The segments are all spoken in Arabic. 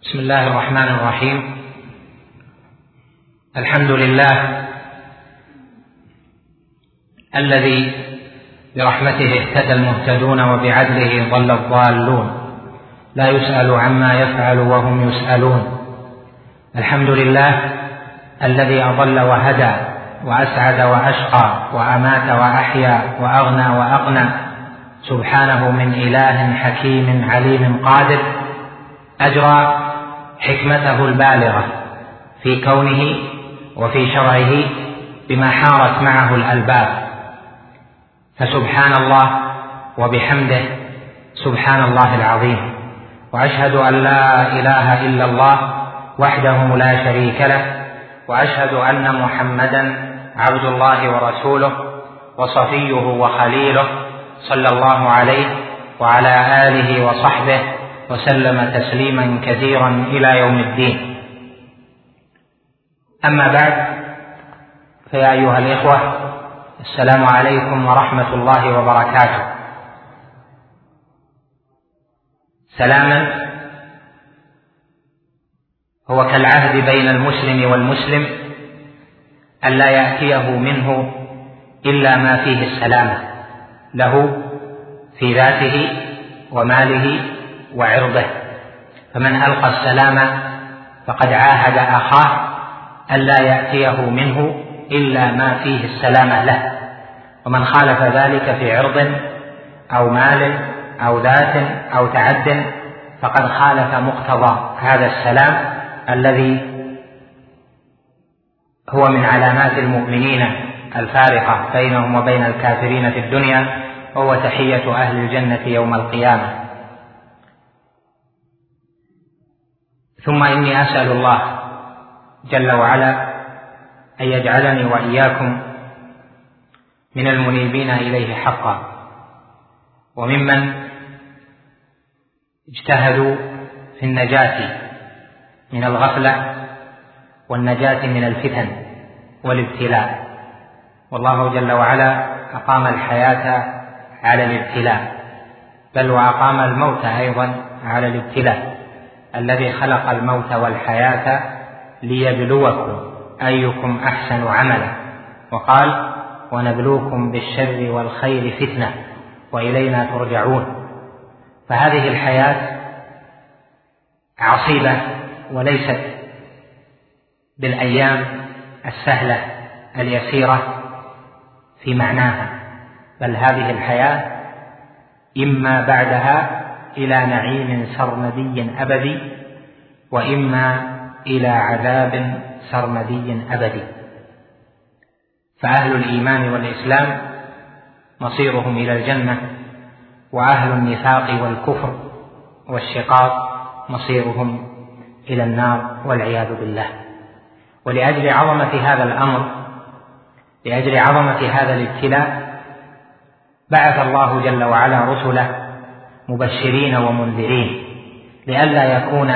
بسم الله الرحمن الرحيم. الحمد لله الذي برحمته اهتدى المهتدون وبعدله ضل الضالون. لا يسأل عما يفعل وهم يسألون. الحمد لله الذي أضل وهدى وأسعد وأشقى وأمات وأحيا وأغنى وأقنى. سبحانه من إله حكيم عليم قادر. أجرى حكمته البالغة في كونه وفي شرعه بما حارت معه الألباب. فسبحان الله وبحمده سبحان الله العظيم. وأشهد أن لا إله إلا الله وحده لا شريك له. وأشهد أن محمدا عبد الله ورسوله وصفيه وخليله صلى الله عليه وعلى آله وصحبه وسلم تسليما كثيرا إلى يوم الدين. أما بعد فيا أيها الإخوة السلام عليكم ورحمة الله وبركاته. سلاما هو كالعهد بين المسلم والمسلم الا يأتيه منه إلا ما فيه السلامة له في ذاته وماله وعرضه. فمن ألقى السلام فقد عاهد أخاه ألا يأتيه منه إلا ما فيه السلامة له. ومن خالف ذلك في عرض أو مال أو ذات أو تعد فقد خالف مقتضى هذا السلام الذي هو من علامات المؤمنين الفارقة بينهم وبين الكافرين في الدنيا وهو تحية أهل الجنة يوم القيامة. ثم إني أسأل الله جل وعلا أن يجعلني وإياكم من المنيبين إليه حقا وممن اجتهدوا في النجاة من الغفلة والنجاة من الفتن والابتلاء. والله جل وعلا أقام الحياة على الابتلاء بل وأقام الموت أيضا على الابتلاء. الذي خلق الموت والحياة ليبلوكم أيكم أحسن عملا. وقال ونبلوكم بالشر والخير فتنة وإلينا ترجعون. فهذه الحياة عصيبة وليست بالأيام السهلة اليسيرة في معناها بل هذه الحياة إما بعدها إلى نعيم سرمدي أبدي وإما إلى عذاب سرمدي أبدي. فأهل الإيمان والإسلام مصيرهم إلى الجنة وأهل النفاق والكفر والشقاق مصيرهم إلى النار والعياذ بالله. ولأجل عظمة هذا الأمر لأجل عظمة هذا الابتلاء بعث الله جل وعلا رسله مبشرين ومنذرين لئلا يكون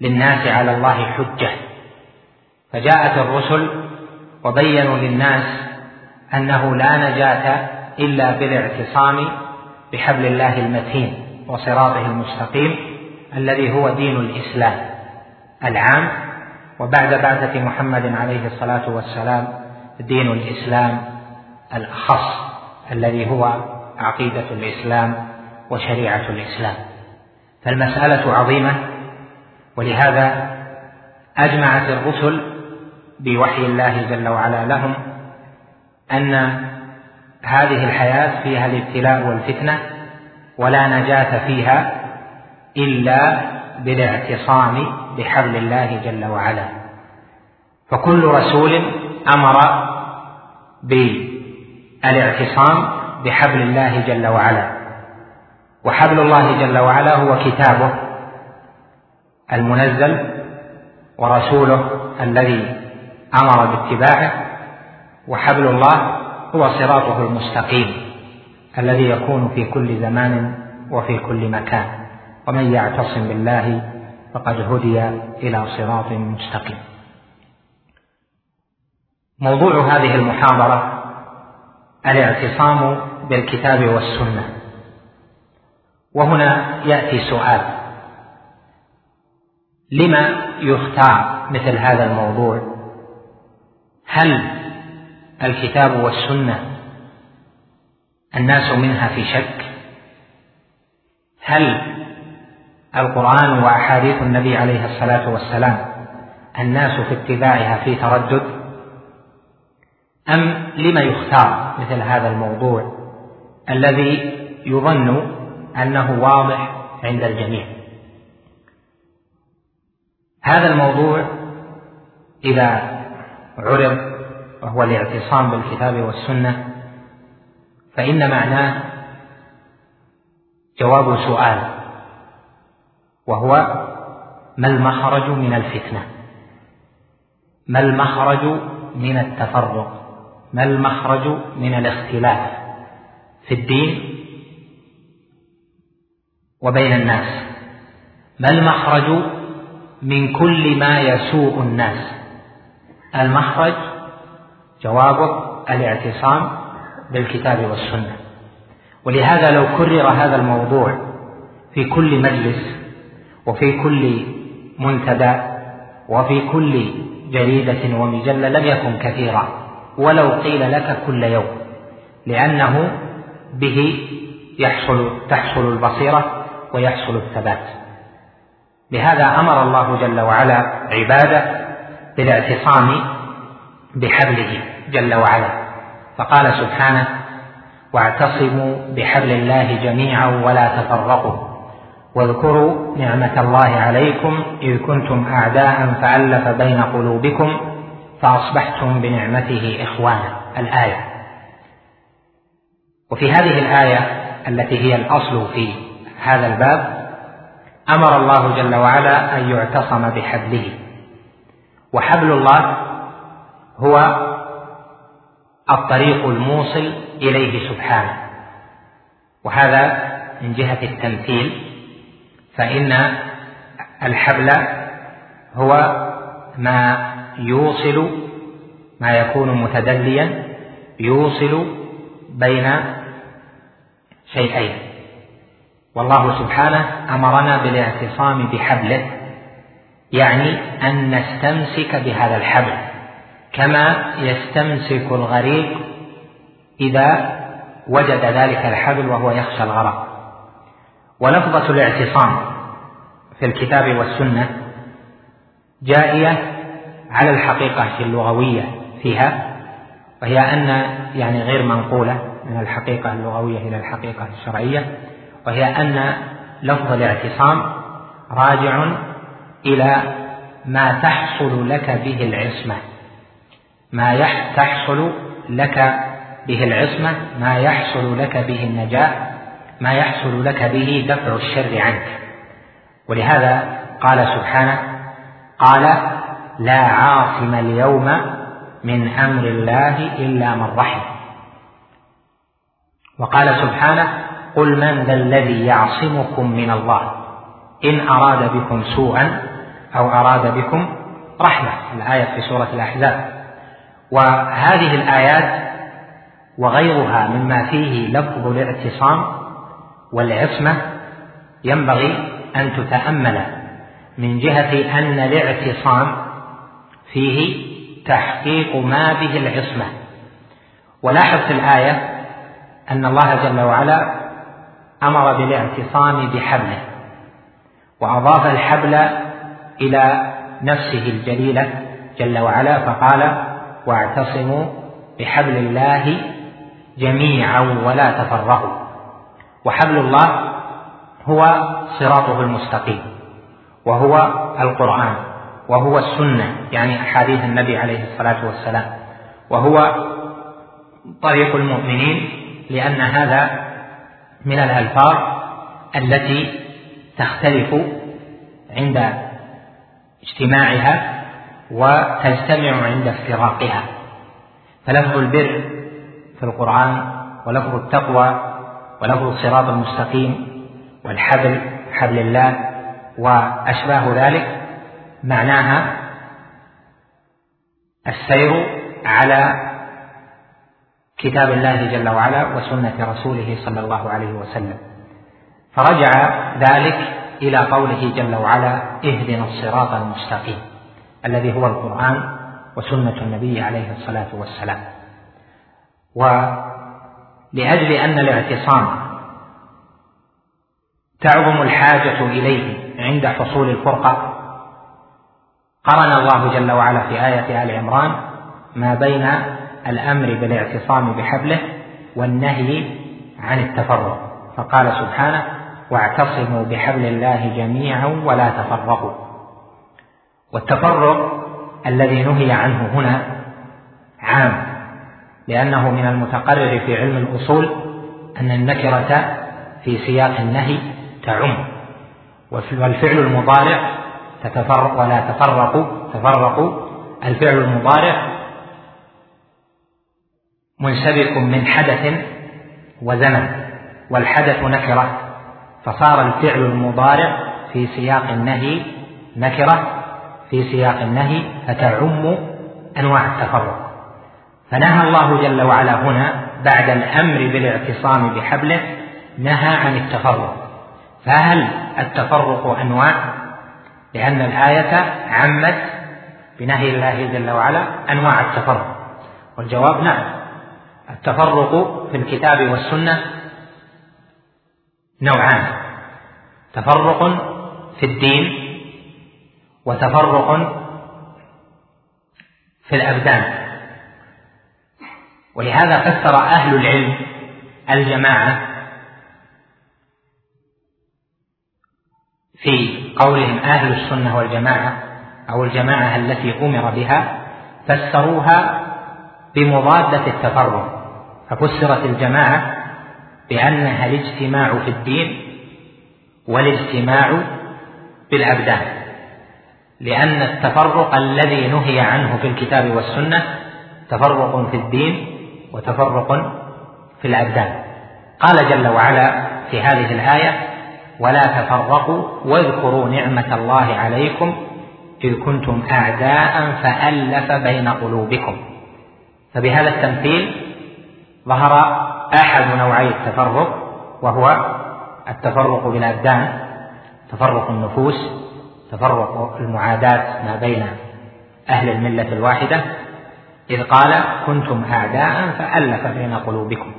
للناس على الله حجة. فجاءت الرسل وبينوا للناس أنه لا نجاة إلا بالاعتصام بحبل الله المتين وصراطه المستقيم الذي هو دين الإسلام العام. وبعد بعثة محمد عليه الصلاة والسلام دين الإسلام الاخص الذي هو عقيدة الإسلام وشريعة الإسلام. فالمسألة عظيمة ولهذا أجمعت الرسل بوحي الله جل وعلا لهم أن هذه الحياة فيها الابتلاء والفتنة ولا نجاة فيها إلا بالاعتصام بحبل الله جل وعلا. فكل رسول أمر بالإعتصام بحبل الله جل وعلا. وحبل الله جل وعلا هو كتابه المنزل ورسوله الذي أمر باتباعه وحبل الله هو صراطه المستقيم الذي يكون في كل زمان وفي كل مكان. ومن يعتصم بالله فقد هدي إلى صراط مستقيم. موضوع هذه المحاضرة الاعتصام بالكتاب والسنة. وهنا يأتي سؤال. لما يختار مثل هذا الموضوع؟ هل الكتاب والسنة الناس منها في شك؟ هل القرآن وأحاديث النبي عليه الصلاة والسلام الناس في اتباعها في تردد؟ أم لما يختار مثل هذا الموضوع الذي يظن أنه واضح عند الجميع. هذا الموضوع إذا عرض وهو الاعتصام بالكتاب والسنة فإن معناه جواب سؤال وهو ما المخرج من الفتنة؟ ما المخرج من التفرق؟ ما المخرج من الاختلاف في الدين وبين الناس. ما المخرج من كل ما يسوء الناس؟ المخرج جوابه الاعتصام بالكتاب والسنة. ولهذا لو كرر هذا الموضوع في كل مجلس وفي كل منتدى وفي كل جريدة ومجلة لم يكن كثيرا. ولو قيل لك كل يوم لأنه به يحصل تحصل البصيرة ويحصل الثبات. لهذا أمر الله جل وعلا عباده بالاعتصام بحبله جل وعلا. فقال سبحانه واعتصموا بحبل الله جميعا ولا تفرقوا. واذكروا نعمة الله عليكم إذ كنتم أعداء فألف بين قلوبكم فأصبحتم بنعمته إخوانا. الآية. وفي هذه الآية التي هي الأصل في هذا الباب أمر الله جل وعلا أن يعتصم بحبله. وحبل الله هو الطريق الموصل إليه سبحانه. وهذا من جهة التمثيل فإن الحبل هو ما يوصل ما يكون متدليا يوصل بين شيئين. والله سبحانه أمرنا بالاعتصام بحبله يعني أن نستمسك بهذا الحبل كما يستمسك الغريق إذا وجد ذلك الحبل وهو يخشى الغرق. ولفظة الاعتصام في الكتاب والسنة جائية على الحقيقة اللغوية فيها وهي أن يعني غير منقولة من الحقيقة اللغوية إلى الحقيقة الشرعية. وهي أن لفظ الاعتصام راجع إلى ما تحصل لك به العصمة. ما تحصل لك به العصمة ما يحصل لك به النجاة ما يحصل لك به دفع الشر عنك. ولهذا قال سبحانه قال لا عاصم اليوم من أمر الله إلا من رحم. وقال سبحانه قل من ذا الذي يعصمكم من الله؟ إن أراد بكم سوءا أو أراد بكم رحمة. الآية في سورة الأحزاب. وهذه الآيات وغيرها مما فيه لفظ الاعتصام والعصمة ينبغي أن تتأمل من جهة أن الاعتصام فيه تحقيق ما به العصمة. ولاحظ في الآية أن الله جل وعلا أمر بالاعتصام بحبله وأضاف الحبل إلى نفسه الجليلة جل وعلا فقال واعتصموا بحبل الله جميعا ولا تفرقوا. وحبل الله هو صراطه المستقيم وهو القرآن وهو السنة يعني أحاديث النبي عليه الصلاة والسلام وهو طريق المؤمنين لأن هذا من الألفاظ التي تختلف عند اجتماعها وتجتمع عند افتراقها. فلفظ البر في القرآن ولفظ التقوى ولفظ الصراط المستقيم والحبل حبل الله وأشباه ذلك معناها السير على كتاب الله جل وعلا وسنة رسوله صلى الله عليه وسلم. فرجع ذلك إلى قوله جل وعلا اهدنا الصراط المستقيم الذي هو القرآن وسنة النبي عليه الصلاة والسلام. ولأجل أن الاعتصام تعظم الحاجة إليه عند حصول الفرقة قرن الله جل وعلا في آية آل عمران ما بين الأمر بالاعتصام بحبله والنهي عن التفرق. فقال سبحانه واعتصموا بحبل الله جميعا ولا تفرقوا. والتفرق الذي نهي عنه هنا عام لأنه من المتقرر في علم الأصول أن النكرة في سياق النهي تعم والفعل المضارع تتفرق ولا تفرقوا تفرقوا. الفعل المضارع منسبك من حدث وزمن والحدث نكرة فصار الفعل المضارع في سياق النهي نكرة في سياق النهي فتعم أنواع التفرق. فنهى الله جل وعلا هنا بعد الأمر بالاعتصام بحبله نهى عن التفرق. فهل التفرق أنواع؟ لأن الآية عمت بنهي الله جل وعلا أنواع التفرق. والجواب نعم. التفرق في الكتاب والسنة نوعان. تفرق في الدين وتفرق في الأبدان. ولهذا فسر أهل العلم الجماعة في قولهم أهل السنة والجماعة أو الجماعة التي أمر بها فسروها بمضادة التفرق. ففسرت الجماعة بأنها الاجتماع في الدين والاجتماع في الأبدان لأن التفرق الذي نهي عنه في الكتاب والسنة تفرق في الدين وتفرق في الأبدان. قال جل وعلا في هذه الآية ولا تفرقوا واذكروا نعمة الله عليكم إذ كنتم أعداء فألف بين قلوبكم. فبهذا التمثيل ظهر أحد نوعي التفرق وهو التفرق بالأبدان تفرق النفوس تفرق المعاداة ما بين أهل الملة الواحدة. إذ قال كنتم أعداء فألف بين قلوبكم.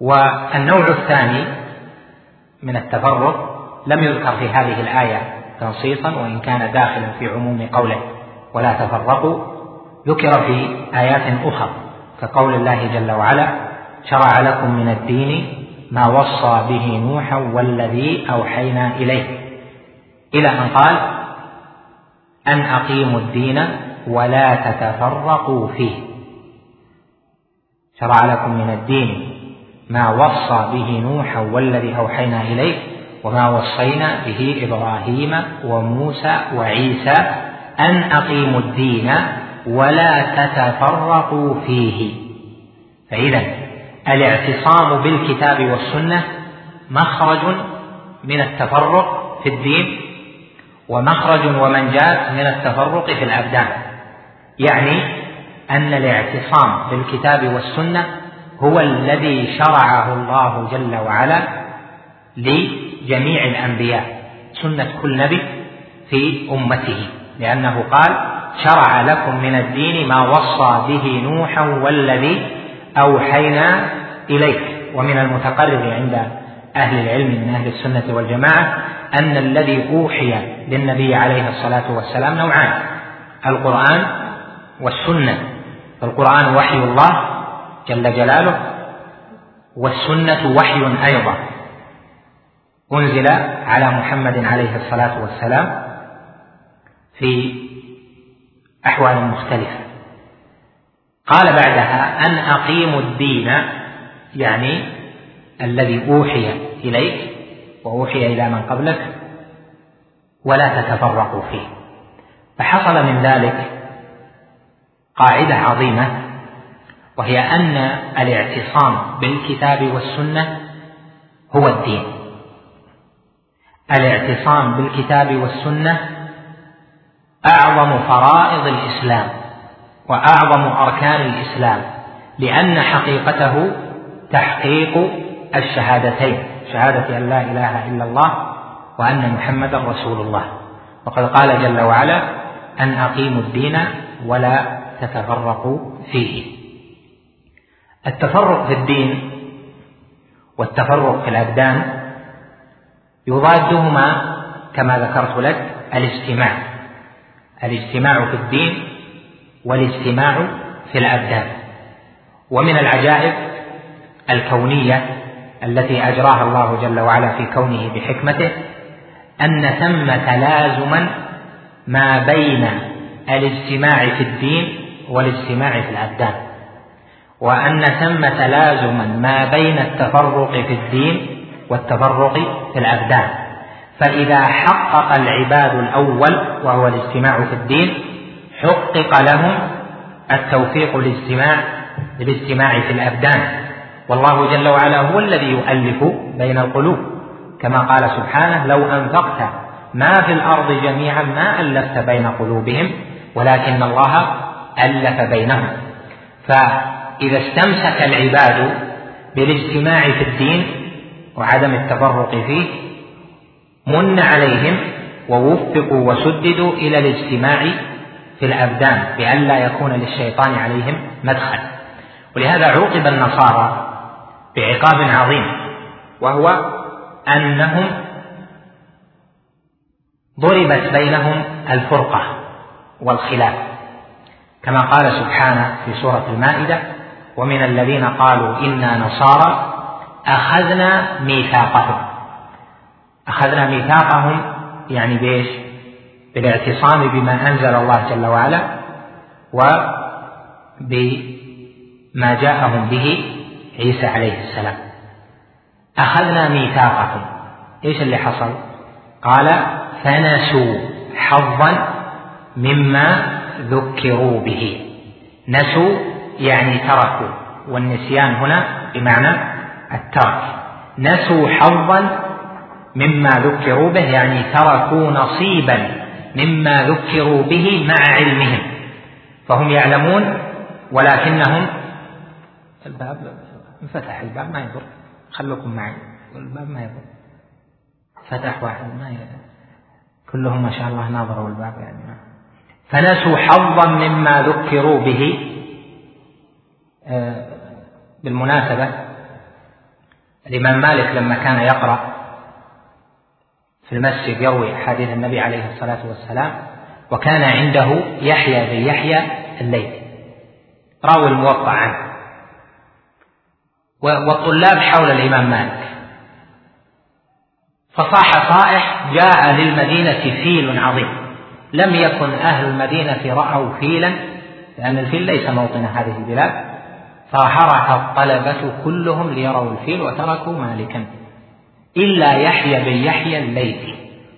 والنوع الثاني من التفرق لم يذكر في هذه الآية تنصيصا وإن كان داخلا في عموم قوله ولا تفرقوا. ذكر في آيات أخرى. كقول الله جل وعلا شرع لكم من الدين ما وصى به نوحا والذي أوحينا إليه. إلى أن قال أن أقيموا الدين ولا تتفرقوا فيه. شرع لكم من الدين ما وصى به نوحا والذي أوحينا إليه وما وصينا به إبراهيم وموسى وعيسى أن أقيموا الدين ولا تتفرقوا فيه. فإذا الاعتصام بالكتاب والسنة مخرج من التفرق في الدين ومخرج ومنجاة من التفرق في الأبدان. يعني أن الاعتصام بالكتاب والسنة هو الذي شرعه الله جل وعلا لجميع الأنبياء سنة كل نبي في أمته لأنه قال شرع لكم من الدين ما وصى به نوحا والذي أوحينا إليك. ومن المتقرر عند أهل العلم من أهل السنة والجماعة أن الذي أوحي للنبي عليه الصلاة والسلام نوعان القرآن والسنة. القرآن وحي الله جل جلاله والسنة وحي أيضا. أنزل على محمد عليه الصلاة والسلام في أحوال مختلفة. قال بعدها أن أقيموا الدين يعني الذي أوحي إليك وأوحي إلى من قبلك ولا تتفرقوا فيه. فحصل من ذلك قاعدة عظيمة وهي أن الاعتصام بالكتاب والسنة هو الدين. الاعتصام بالكتاب والسنة أعظم فرائض الإسلام وأعظم أركان الإسلام لأن حقيقته تحقيق الشهادتين شهادة أن لا إله إلا الله وأن محمدا رسول الله. وقد قال جل وعلا أن أقيموا الدين ولا تتفرقوا فيه. التفرق في الدين والتفرق في الأبدان يضادهما كما ذكرت لك الاجتماع الاجتماع في الدين والاجتماع في الأبدان. ومن العجائب الكونية التي أجراها الله جل وعلا في كونه بحكمته أن ثم تلازما ما بين الاجتماع في الدين والاجتماع في الأبدان. وأن ثم تلازما ما بين التفرق في الدين والتفرق في الأبدان. فإذا حقق العباد الأول وهو الاجتماع في الدين حقق لهم التوفيق الاجتماع للاجتماع في الأبدان. والله جل وعلا هو الذي يؤلف بين القلوب. كما قال سبحانه لو أنفقت ما في الأرض جميعا ما ألفت بين قلوبهم ولكن الله ألف بينهم. فإذا استمسك العباد بالاجتماع في الدين وعدم التفرق فيه من عليهم ووفقوا وسددوا إلى الاجتماع في الأبدان بألا يكون للشيطان عليهم مدخل. ولهذا عوقب النصارى بعقاب عظيم وهو أنهم ضربت بينهم الفرقة والخلاف. كما قال سبحانه في سورة المائدة ومن الذين قالوا إنا نصارى أخذنا ميثاقهم. أخذنا ميثاقهم يعني بإيش؟ بالاعتصام بما أنزل الله جل وعلا وبما جاءهم به عيسى عليه السلام أخذنا ميثاقهم إيش اللي حصل؟ قال فنسوا حظا مما ذكروا به نسوا يعني تركوا والنسيان هنا بمعنى الترك نسوا حظا مما ذكروا به يعني تركوا نصيبا مما ذكروا به مع علمهم. فهم يعلمون ولكنهم الباب انفتح الباب ما يضر. خلوكم معي. الباب ما يضر. فتح واحد ما يضر كلهم ما شاء الله ناظروا الباب يعني. ما. فنسوا حظا مما ذكروا به. آه، بالمناسبة الإمام مالك لما كان يقرأ في المسجد يروي أحاديث النبي عليه الصلاة والسلام وكان عنده يحيى بن يحيى الليثي. راوي الموطأ عنه. والطلاب حول الإمام مالك. فصاح صائح جاء للمدينة فيل عظيم. لم يكن أهل المدينة رأوا فيلا لأن الفيل ليس موطن هذه البلاد. فخرج الطلبة كلهم ليروا الفيل وتركوا مالكا. إلا يحيى بن يحيى الليثي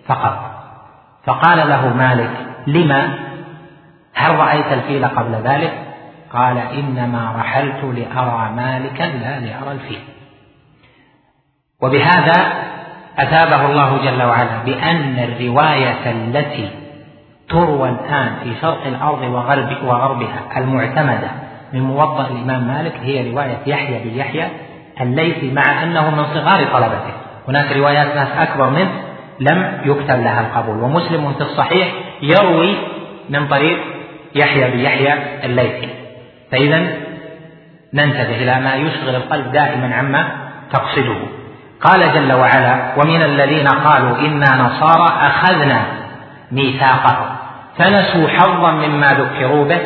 فقط. فقال له مالك لما؟ هل رأيت الفيل قبل ذلك قال إنما رحلت لأرى مالكا لا لأرى الفيل. وبهذا أثابه الله جل وعلا بأن الرواية التي تروى الآن في شرق الأرض وغرب وغربها المعتمدة من موضع الإمام مالك هي رواية يحيى بن يحيى الليثي مع أنه من صغار طلبته. هناك روايات ناس أكبر منه لم يكتب لها القبول ومسلم في الصحيح يروي من طريق يحيى بن يحيى الليثي. فإذا ننتبه إلى ما يشغل القلب دائما عما تقصده. قال جل وعلا ومن الذين قالوا إنا نصارى أخذنا ميثاقهم فنسوا حظا مما ذكروا به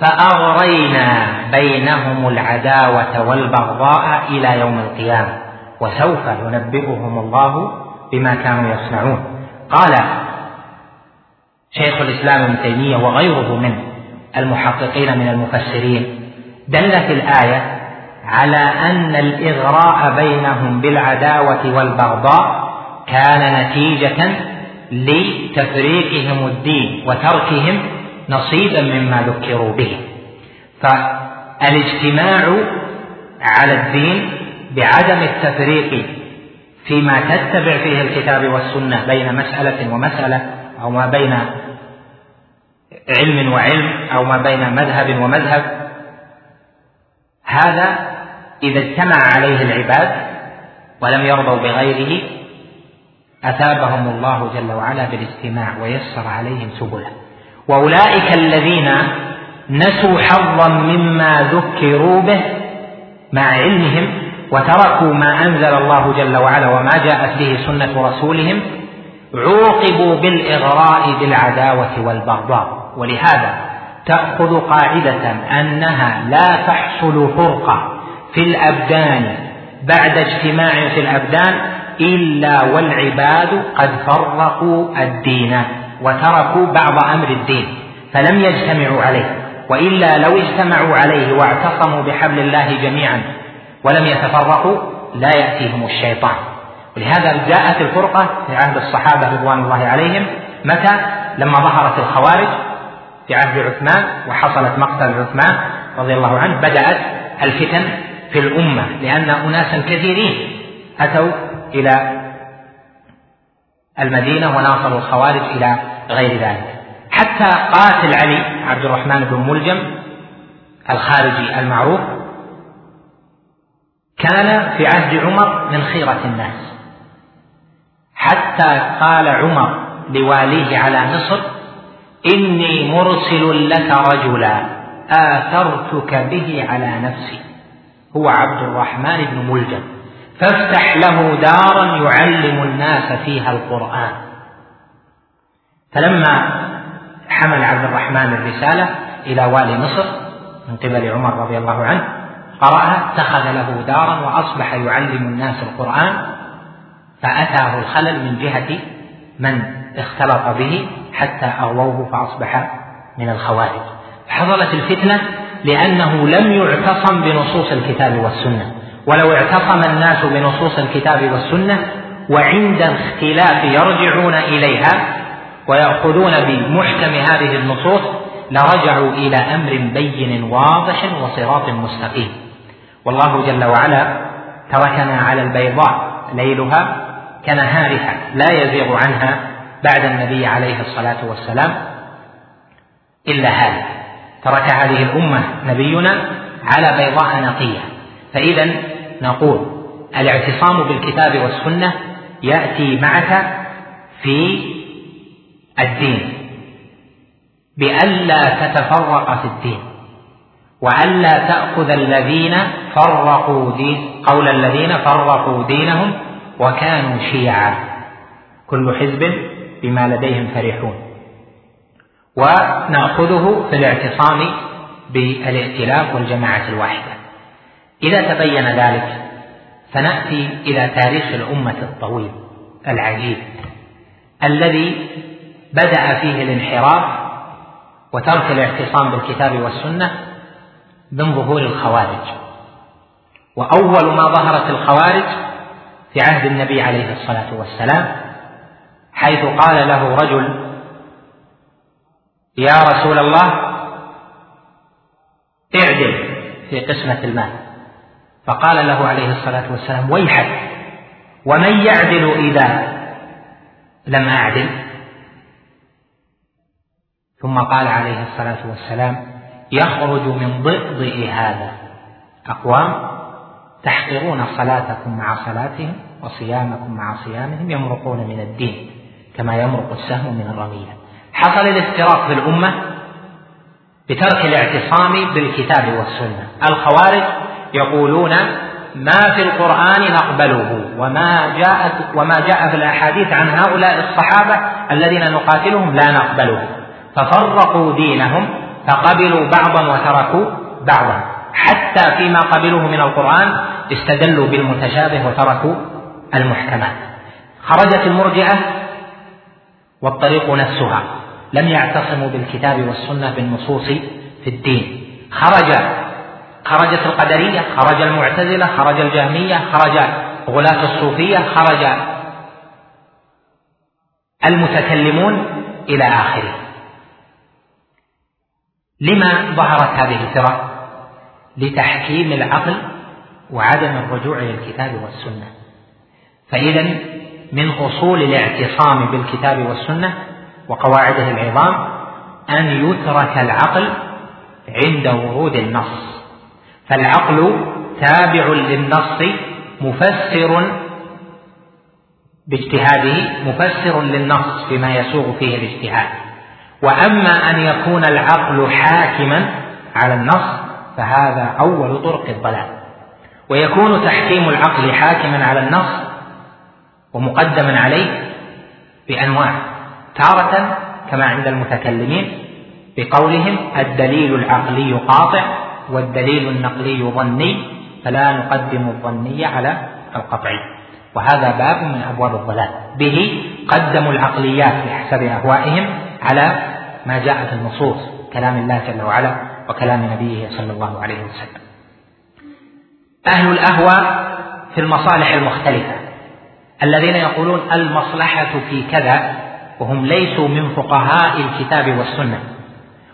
فأغرينا بينهم العداوة والبغضاء إلى يوم القيامة. وسوف ينبئهم الله بما كانوا يصنعون. قال شيخ الإسلام ابن تيمية وغيره من المحققين من المفسرين دلت الآية على أن الإغراء بينهم بالعداوة والبغضاء كان نتيجة لتفريقهم الدين وتركهم نصيبا مما ذكروا به. فالاجتماع على الدين بعدم التفريق فيما تتبع فيه الكتاب والسنة بين مسألة ومسألة أو ما بين علم وعلم أو ما بين مذهب ومذهب هذا إذا اجتمع عليه العباد ولم يرضوا بغيره أثابهم الله جل وعلا بالاستماع ويسر عليهم سبله. وأولئك الذين نسوا حظا مما ذكروا به مع علمهم وتركوا ما أنزل الله جل وعلا وما جاءت به سنة رسولهم عوقبوا بالإغراء بالعداوة والبغضاء. ولهذا تأخذ قاعدة أنها لا تحصل فرقة في الأبدان بعد اجتماع في الأبدان إلا والعباد قد فرقوا الدين وتركوا بعض أمر الدين فلم يجتمعوا عليه. وإلا لو اجتمعوا عليه واعتصموا بحبل الله جميعا ولم يتفرقوا لا يأتيهم الشيطان. ولهذا جاءت الفرقة في عهد الصحابة رضوان الله عليهم. متى؟ لما ظهرت الخوارج في عهد عثمان وحصلت مقتل عثمان رضي الله عنه بدأت الفتن في الأمة لأن اناسا كثيرين أتوا إلى المدينة وناصروا الخوارج إلى غير ذلك. حتى قاتل علي عبد الرحمن بن ملجم الخارجي المعروف كان في عهد عمر من خيرة الناس. حتى قال عمر لواليه على مصر إني مرسل لك رجلا آثرتك به على نفسي. هو عبد الرحمن بن ملجم. فافتح له دارا يعلم الناس فيها القرآن. فلما حمل عبد الرحمن الرسالة إلى والي مصر من قبل عمر رضي الله عنه قرأها اتخذ له دارا وأصبح يعلم الناس القرآن فأتاه الخلل من جهة من اختلط به حتى أغووه فأصبح من الخوارج. حصلت الفتنة لأنه لم يعتصم بنصوص الكتاب والسنة. ولو اعتصم الناس بنصوص الكتاب والسنة وعند الاختلاف يرجعون إليها ويأخذون بمحكم هذه النصوص لرجعوا إلى أمر بين واضح وصراط مستقيم. والله جل وعلا تركنا على البيضاء ليلها كنهارها لا يزيغ عنها بعد النبي عليه الصلاة والسلام إلا هذا. ترك هذه الأمة نبينا على بيضاء نقية. فإذا نقول الاعتصام بالكتاب والسنة يأتي معك في الدين بألا تتفرق في الدين. وألا تأخذ الذين فرقوا دين قول الذين فرقوا دينهم وكانوا شيعا. كل حزب بما لديهم فرحون. ونأخذه في الاعتصام بالائتلاف والجماعة الواحدة. إذا تبين ذلك فنأتي إلى تاريخ الأمة الطويل العجيب الذي بدأ فيه الانحراف وترك الاعتصام بالكتاب والسنة من ظهور الخوارج. وأول ما ظهرت الخوارج في عهد النبي عليه الصلاة والسلام حيث قال له رجل يا رسول الله اعدل في قسمة المال. فقال له عليه الصلاة والسلام ويحك ومن يعدل إذا لم أعدل؟ ثم قال عليه الصلاة والسلام يخرج من ضئضئ هذا. أقوام تحقرون صلاتكم مع صلاتهم وصيامكم مع صيامهم يمرقون من الدين كما يمرق السهم من الرمية. حصل الافتراق في الأمة بترك الاعتصام بالكتاب والسنة. الخوارج يقولون ما في القرآن نقبله وما جاءت وما جاء في الأحاديث عن هؤلاء الصحابة الذين نقاتلهم لا نقبله. ففرقوا دينهم فقبلوا بعضا وتركوا بعضا. حتى فيما قبلوه من القرآن استدلوا بالمتشابه وتركوا المحكمات خرجت المرجئة والطريق نفسها. لم يعتصموا بالكتاب والسنة بالنصوص في الدين. خرج خرجت القدرية خرج المعتزلة خرج الجهمية خرج غلاة الصوفية خرج المتكلمون إلى آخره. لما ظهرت هذه الفرق لتحكيم العقل وعدم الرجوع إلى الكتاب والسنة. فإذا من أصول الاعتصام بالكتاب والسنة وقواعده العظام أن يترك العقل عند ورود النص. فالعقل تابع للنص مفسر باجتهاده مفسر للنص فيما يسوغ فيه الاجتهاد. وأما أن يكون العقل حاكما على النص فهذا أول طرق الضلال. ويكون تحكيم العقل حاكما على النص ومقدما عليه بأنواع. تارة كما عند المتكلمين بقولهم الدليل العقلي قاطع والدليل النقلي ظني فلا نقدم الظني على القطعي. وهذا باب من أبواب الضلال. به قدموا العقليات بحسب أهوائهم على ما جاءت النصوص كلام الله جل وعلا وكلام نبيه صلى الله عليه وسلم. أهل الاهواء في المصالح المختلفة الذين يقولون المصلحة في كذا وهم ليسوا من فقهاء الكتاب والسنة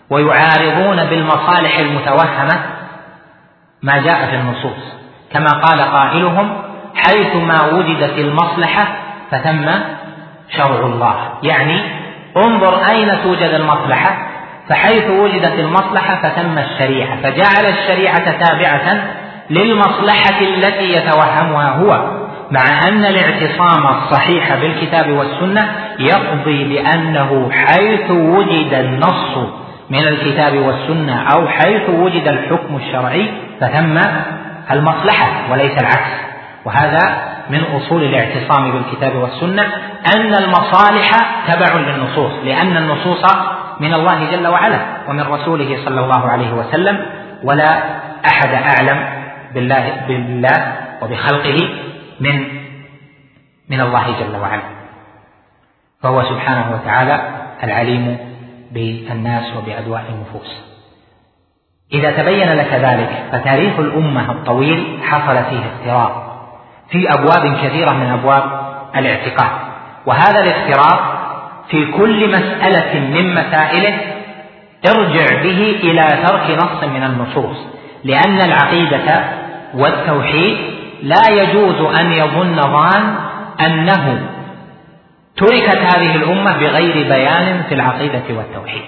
ويعارضون بالمصالح المتوهمة ما جاء في النصوص. كما قال قائلهم حيث ما وجدت المصلحة فثم شرع الله يعني انظر أين توجد المصلحة. فحيث وجدت المصلحة فثم الشريعة فجعل الشريعة تابعة للمصلحة التي يتوهمها هو مع أن الاعتصام الصحيح بالكتاب والسنة يقضي بأنه حيث وجد النص من الكتاب والسنة أو حيث وجد الحكم الشرعي فثم المصلحة وليس العكس. وهذا من أصول الاعتصام بالكتاب والسنة أن المصالح تبع للنصوص لأن النصوص من الله جل وعلا ومن رسوله صلى الله عليه وسلم ولا أحد أعلم بالله بالله وبخلقه من من الله جل وعلا. فهو سبحانه وتعالى العليم بالناس وبأدواء النفوس. إذا تبين لك ذلك فتاريخ الأمة الطويل حصل فيه اختراق في أبواب كثيرة من أبواب الاعتقاد. وهذا الاختراق في كل مسألة من مسائله ارجع به إلى ترك نص من النصوص لأن العقيدة والتوحيد لا يجوز أن يظن ظان أنه تركت هذه الأمة بغير بيان في العقيدة والتوحيد.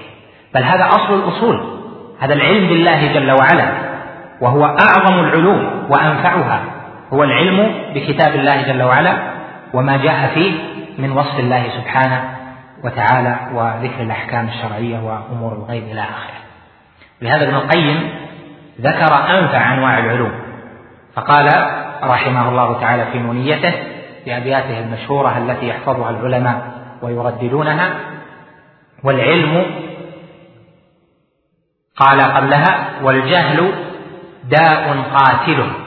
بل هذا أصل الأصول هذا العلم بالله جل وعلا وهو أعظم العلوم وأنفعها. هو العلم بكتاب الله جل وعلا وما جاء فيه من وصف الله سبحانه وتعالى وذكر الأحكام الشرعية وأمور الغيب إلى آخره. لهذا ابن القيم ذكر أنفع أنواع العلوم فقال رحمه الله تعالى في نونيته بأبياته المشهورة التي يحفظها العلماء ويرددونها والعلم قال قبلها والجهل داء قاتل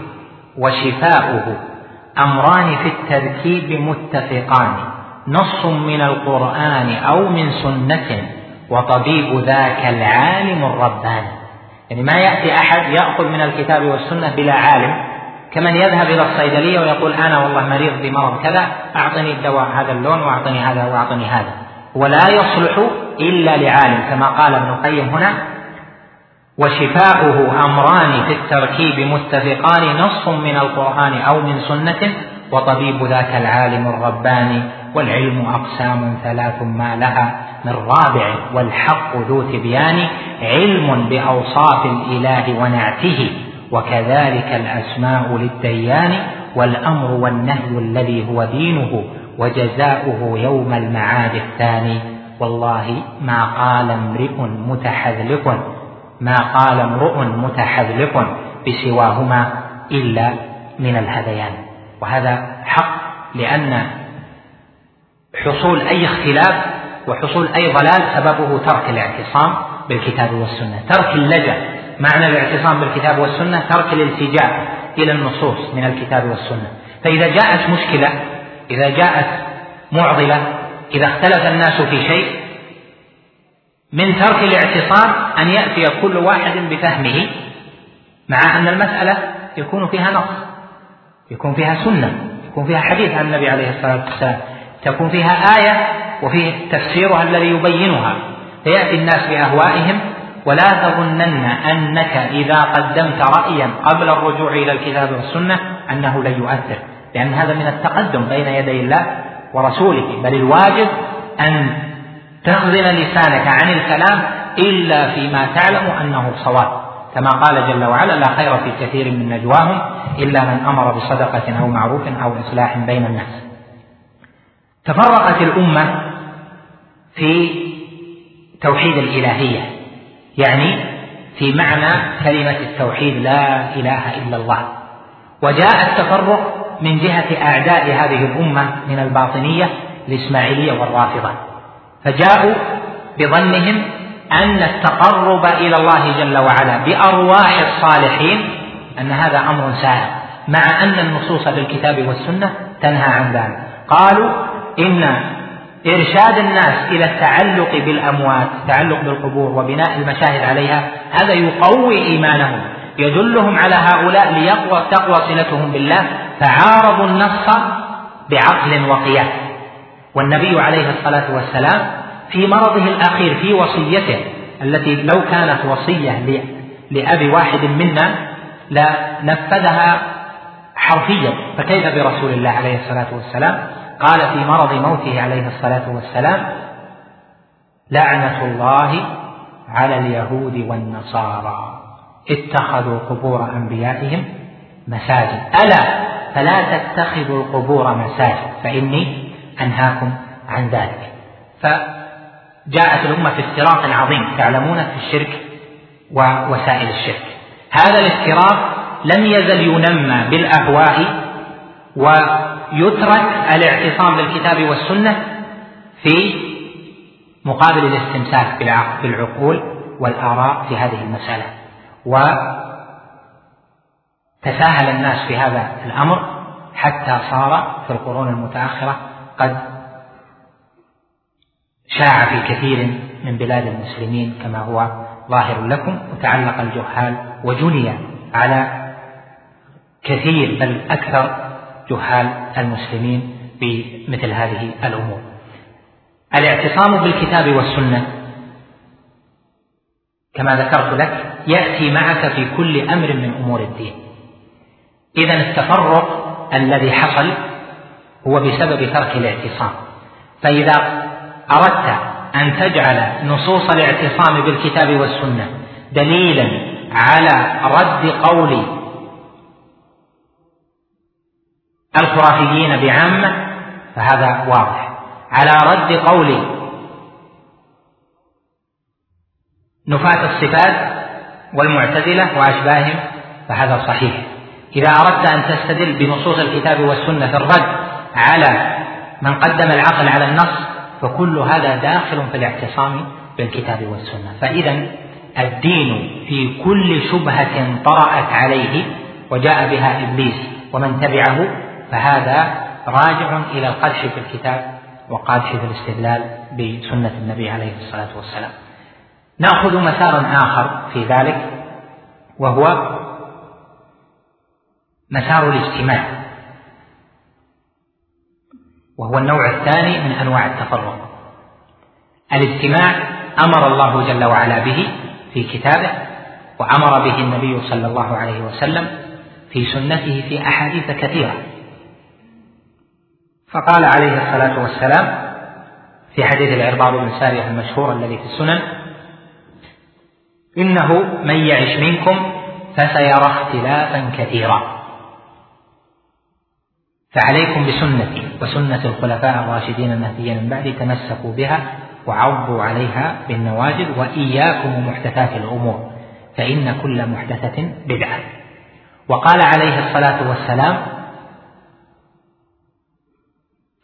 وشفاؤه. أمران في التركيب متفقان. نص من القرآن أو من سنة وطبيب ذاك العالم الرباني. يعني ما يأتي أحد يأخذ من الكتاب والسنة بلا عالم. كمن يذهب إلى الصيدلية ويقول أنا والله مريض بمرض كذا أعطني الدواء هذا اللون وأعطني هذا وأعطني هذا. ولا يصلح إلا لعالم كما قال ابن القيم هنا. وشفاؤه أمران في التركيب متفقان نص من القرآن أو من سنة وطبيب ذاك العالم الرباني والعلم أقسام ثلاث ما لها من رابع والحق ذو تبيان علم بأوصاف الإله ونعته وكذلك الأسماء للديان والأمر والنهي الذي هو دينه وجزاؤه يوم المعاد الثاني. والله ما قال امرئ متحذلق. ما قال امرؤ متحذلق بسواهما إلا من الهذيان. وهذا حق لأن حصول أي اختلاف وحصول أي ضلال سببه ترك الاعتصام بالكتاب والسنة. ترك اللجأ معنى الاعتصام بالكتاب والسنة ترك الالتجاء إلى النصوص من الكتاب والسنة. فإذا جاءت مشكلة إذا جاءت معضلة إذا اختلف الناس في شيء من ترك الاعتصام أن يأتي كل واحد بفهمه مع أن المسألة يكون فيها نص يكون فيها سنة يكون فيها حديث عن النبي عليه الصلاة والسلام تكون فيها آية وفيه تفسيرها الذي يبينها. فيأتي الناس بأهوائهم ولا تظنن أنك إذا قدمت رأيا قبل الرجوع إلى الكتاب والسنة أنه لن يؤثر. لأن هذا من التقدم بين يدي الله ورسوله. بل الواجب أن تخزن لسانك عن الكلام إلا فيما تعلم أنه صواب. كما قال جل وعلا لا خير في كثير من نجواهم إلا من أمر بصدقة أو معروف أو إصلاح بين الناس. تفرقت الأمة في توحيد الإلهية يعني في معنى كلمة التوحيد لا إله إلا الله وجاء التفرق من جهة أعداء هذه الأمة من الباطنية الإسماعيلية والرافضة. فجاءوا بظنهم أن التقرب إلى الله جل وعلا بأرواح الصالحين أن هذا أمر سائر مع أن النصوص بالكتاب والسنة تنهى عن ذلك. قالوا إن إرشاد الناس إلى التعلق بالأموات التعلق بالقبور وبناء المشاهد عليها هذا يقوي إيمانهم يدلهم على هؤلاء ليقوى تقوى صلتهم بالله فعارضوا النص بعقل وقياس. والنبي عليه الصلاة والسلام في مرضه الأخير في وصيته التي لو كانت وصية لأب واحد منا لنفذها حرفيا. فكيف برسول الله عليه الصلاة والسلام؟ قال في مرض موته عليه الصلاة والسلام لعنة الله على اليهود والنصارى. اتخذوا قبور أنبيائهم مساجد. ألا فلا تتخذوا القبور مساجد. فإني أنهاكم عن ذلك. فجاءت الأمة في افتراق عظيم تعلمون في الشرك ووسائل الشرك. هذا الافتراق لم يزل ينمى بالأهواء ويترك الاعتصام بالكتاب والسنة في مقابل الاستمساك بالعقول والآراء في هذه المسألة. وتساهل الناس في هذا الأمر حتى صار في القرون المتأخرة قد شاع في كثير من بلاد المسلمين كما هو ظاهر لكم وتعلق الجهال وجني على كثير بل أكثر جهال المسلمين بمثل هذه الأمور. الاعتصام بالكتاب والسنة كما ذكرت لك يأتي معك في كل أمر من أمور الدين. إذا التفرق الذي حصل هو بسبب ترك الاعتصام. فإذا أردت أن تجعل نصوص الاعتصام بالكتاب والسنة دليلا على رد قول الخرافيين بعامة فهذا واضح. على رد قول نفاة الصفات والمعتزلة وأشباههم فهذا صحيح. إذا أردت أن تستدل بنصوص الكتاب والسنة في الرد على من قدم العقل على النص فكل هذا داخل في الاعتصام بالكتاب والسنة. فإذا الدين في كل شبهة طرأت عليه وجاء بها إبليس ومن تبعه فهذا راجع إلى القدح في الكتاب وقدح في الاستدلال بسنة النبي عليه الصلاة والسلام. نأخذ مسارا آخر في ذلك وهو مسار الاجتماع وهو النوع الثاني من أنواع التفرق. الاجتماع أمر الله جل وعلا به في كتابه وأمر به النبي صلى الله عليه وسلم في سنته في أحاديث كثيرة. فقال عليه الصلاة والسلام في حديث العرباض بن سارية المشهور الذي في السنن إنه من يعش منكم فسيرى اختلافا كثيرا. فعليكم بسنتي وسنة الخلفاء الراشدين المهديين من بعدي تمسكوا بها وعضوا عليها بالنواجذ وإياكم ومحدثات الأمور فإن كل محدثة بدعة. وقال عليه الصلاة والسلام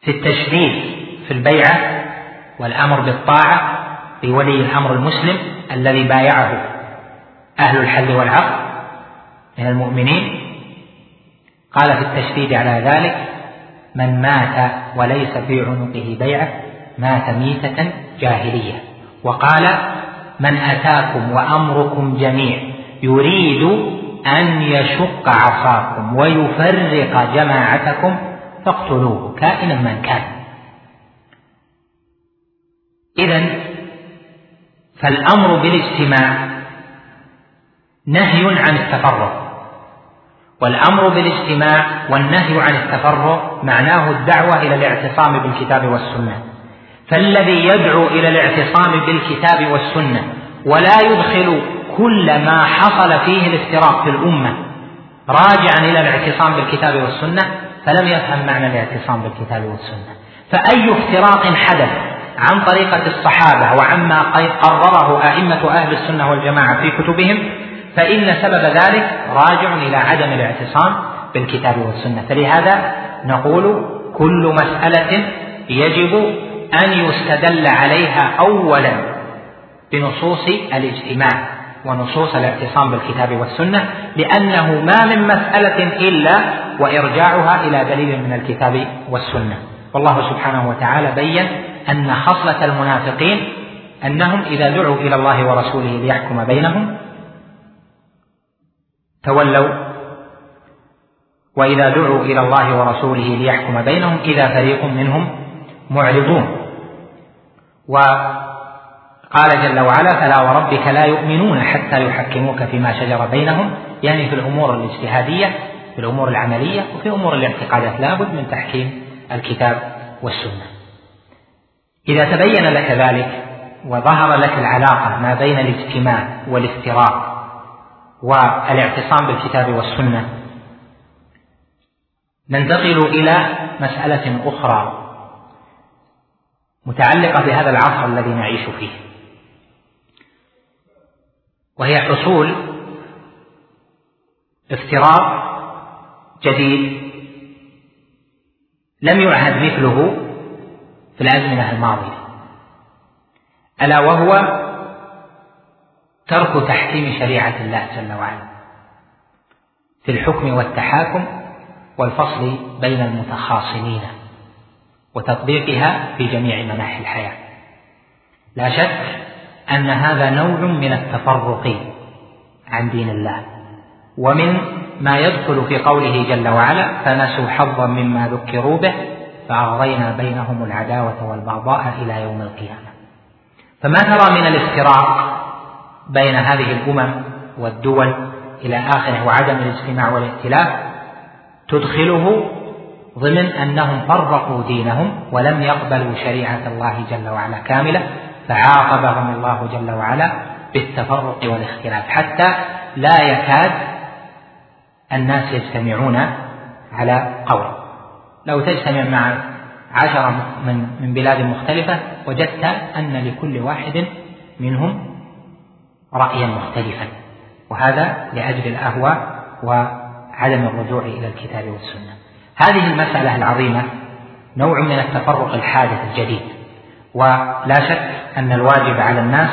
في التشديد في البيعة والأمر بالطاعة لولي الأمر المسلم الذي بايعه أهل الحل والعقد من المؤمنين قال في التشديد على ذلك من مات وليس في عنقه بيعة مات ميتة جاهلية. وقال من أتاكم وأمركم جميع يريد أن يشق عصاكم ويفرق جماعتكم فاقتلوه كائنا من كان. إذا فالأمر بالاجتماع نهي عن التفرق. والأمر بالاجتماع والنهي عن التفرق معناه الدعوة إلى الاعتصام بالكتاب والسنة. فالذي يدعو إلى الاعتصام بالكتاب والسنة ولا يدخل كل ما حصل فيه الافتراق في الأمة راجعا إلى الاعتصام بالكتاب والسنة فلم يفهم معنى الاعتصام بالكتاب والسنة. فأي افتراق حدث عن طريقة الصحابة وعما قرره أئمة أهل السنة والجماعة في كتبهم فإن سبب ذلك راجع إلى عدم الاعتصام بالكتاب والسنة. فلهذا نقول كل مسألة يجب أن يستدل عليها أولا بنصوص الاجتماع ونصوص الاعتصام بالكتاب والسنة لأنه ما من مسألة إلا وإرجاعها إلى دليل من الكتاب والسنة. والله سبحانه وتعالى بين أن خصلة المنافقين أنهم إذا دعوا إلى الله ورسوله ليحكم بينهم تولوا وإذا دعوا إلى الله ورسوله ليحكم بينهم إذا فريق منهم معرضون. وقال جل وعلا فلا وربك لا يؤمنون حتى يحكموك فيما شجر بينهم. يعني في الأمور الاجتهادية في الأمور العملية وفي أمور الاعتقادات لابد من تحكيم الكتاب والسنة. إذا تبين لك ذلك وظهر لك العلاقة ما بين الاجتماع والافتراق والاعتصام بالكتاب والسنة. ننتقل إلى مسألة أخرى متعلقة بهذا العصر الذي نعيش فيه وهي حصول افتراق جديد لم يعهد مثله في الأزمنة الماضية ألا وهو ترك تحكيم شريعة الله جل وعلا في الحكم والتحاكم والفصل بين المتخاصمين وتطبيقها في جميع مناحي الحياة. لا شك أن هذا نوع من التفرق عن دين الله. ومن ما يدخل في قوله جل وعلا فنسوا حظا مما ذكروا به فأغرينا بينهم العداوة والبغضاء إلى يوم القيامة فما ترى من الافتراق بين هذه الأمم والدول إلى آخره وعدم الاجتماع والائتلاف تدخله ضمن أنهم فرقوا دينهم ولم يقبلوا شريعة الله جل وعلا كاملة فعاقبهم الله جل وعلا بالتفرق والاختلاف. حتى لا يكاد الناس يجتمعون على قول. لو تجتمع مع عشرة من بلاد مختلفة وجدت أن لكل واحد منهم رأيا مختلفا. وهذا لأجل الأهواء وعدم الرجوع إلى الكتاب والسنة. هذه المسألة العظيمة نوع من التفرق الحادث الجديد. ولا شك أن الواجب على الناس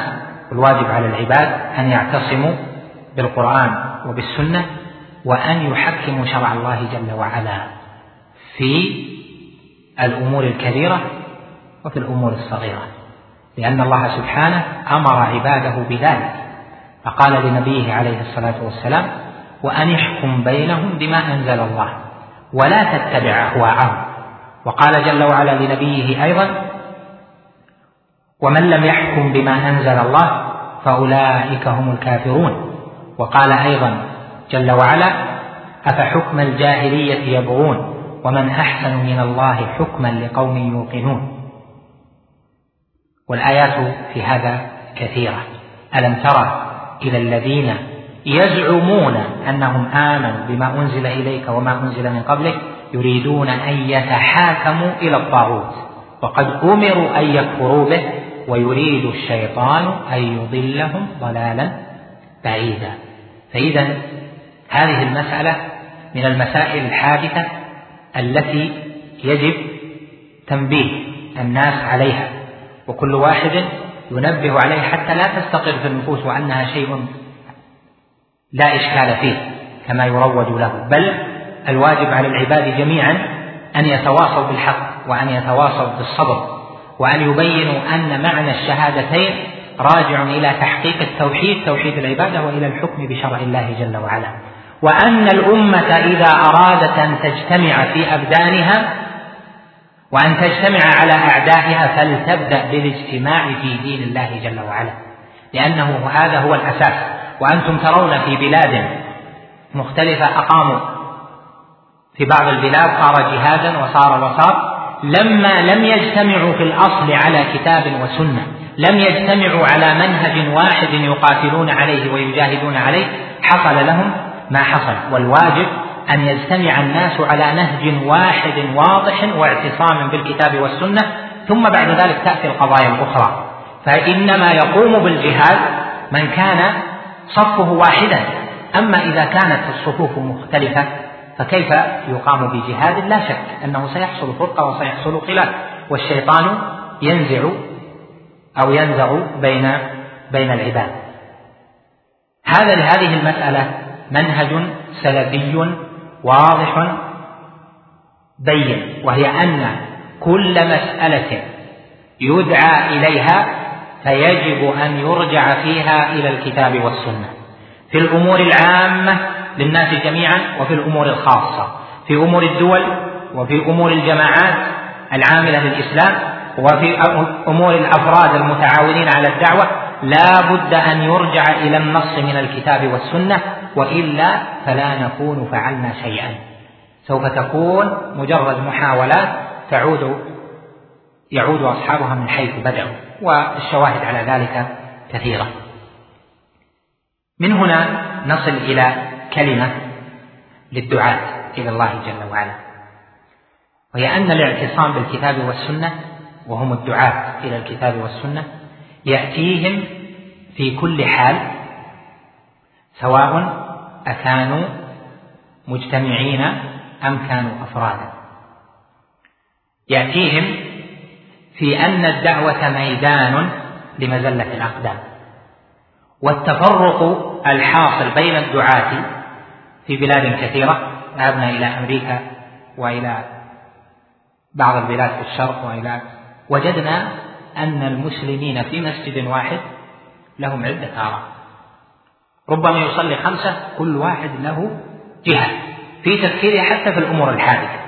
والواجب على العباد أن يعتصموا بالقرآن وبالسنة وأن يحكموا شرع الله جل وعلا في الأمور الكبيرة وفي الأمور الصغيرة. لأن الله سبحانه أمر عباده بذلك. فقال لنبيه عليه الصلاة والسلام وأن احكم بينهم بما أنزل الله ولا تتبع أهواءهم. وقال جل وعلا لنبيه أيضا ومن لم يحكم بما أنزل الله فأولئك هم الكافرون. وقال أيضا جل وعلا أفحكم الجاهلية يبغون ومن أحسن من الله حكما لقوم يوقنون. والآيات في هذا كثيرة. ألم ترى إلى الذين يزعمون أنهم آمنوا بما أنزل إليك وما أنزل من قبلك يريدون أن يتحاكموا إلى الطاغوت. وقد أمروا أن يكفروا به ويريد الشيطان أن يضلهم ضلالا بعيدا. فإذا هذه المسألة من المسائل الحادثة التي يجب تنبيه الناس عليها. وكل واحد ينبه عليه حتى لا تستقر في النفوس وأنها شيء لا إشكال فيه كما يروج له. بل الواجب على العباد جميعا أن يتواصوا بالحق وأن يتواصوا بالصبر وأن يبينوا أن معنى الشهادتين راجع إلى تحقيق التوحيد توحيد العبادة وإلى الحكم بشرع الله جل وعلا. وأن الأمة إذا أرادت أن تجتمع في أبدانها وأن تجتمع على أعدائها فلتبدأ بالاجتماع في دين الله جل وعلا. لأنه هذا هو الأساس. وأنتم ترون في بلاد مختلفة أقاموا. في بعض البلاد صار جهادا وصار وصار. لما لم يجتمعوا في الأصل على كتاب وسنة لم يجتمعوا على منهج واحد يقاتلون عليه ويجاهدون عليه حصل لهم ما حصل. والواجب أن يجتمع الناس على نهج واحد واضح واعتصام بالكتاب والسنة ثم بعد ذلك تأتي القضايا الأخرى. فإنما يقوم بالجهاد من كان صفه واحدا. أما إذا كانت الصفوف مختلفة فكيف يقام بجهاد؟ لا شك أنه سيحصل فرقة وسيحصل خلاف والشيطان ينزع أو ينزع بين بين العباد. هذا لهذه المسألة منهج سلفي واضح بين وهي أن كل مسألة يدعى إليها فيجب أن يرجع فيها إلى الكتاب والسنة. في الأمور العامة للناس جميعا وفي الأمور الخاصة. في أمور الدول وفي أمور الجماعات العاملة للإسلام وفي أمور الأفراد المتعاونين على الدعوة لا بد أن يرجع إلى النص من الكتاب والسنة وإلا فلا نكون فعلنا شيئا. سوف تكون مجرد محاولات تعود يعود أصحابها من حيث بدأوا والشواهد على ذلك كثيرة. من هنا نصل إلى كلمة للدعاة إلى الله جل وعلا. وهي أن الاعتصام بالكتاب والسنة وهم الدعاة إلى الكتاب والسنة يأتيهم في كل حال سواء أكانوا مجتمعين أم كانوا أفرادا. يأتيهم في أن الدعوة ميدان لمزلة الأقدام. والتفرق الحاصل بين الدعاة في بلاد كثيرة ذهبنا إلى أمريكا وإلى بعض البلاد في الشرق وإلى وجدنا أن المسلمين في مسجد واحد لهم عدة آراء. ربما يصلي خمسة كل واحد له جهة في تفكيره حتى في الأمور الحادثة.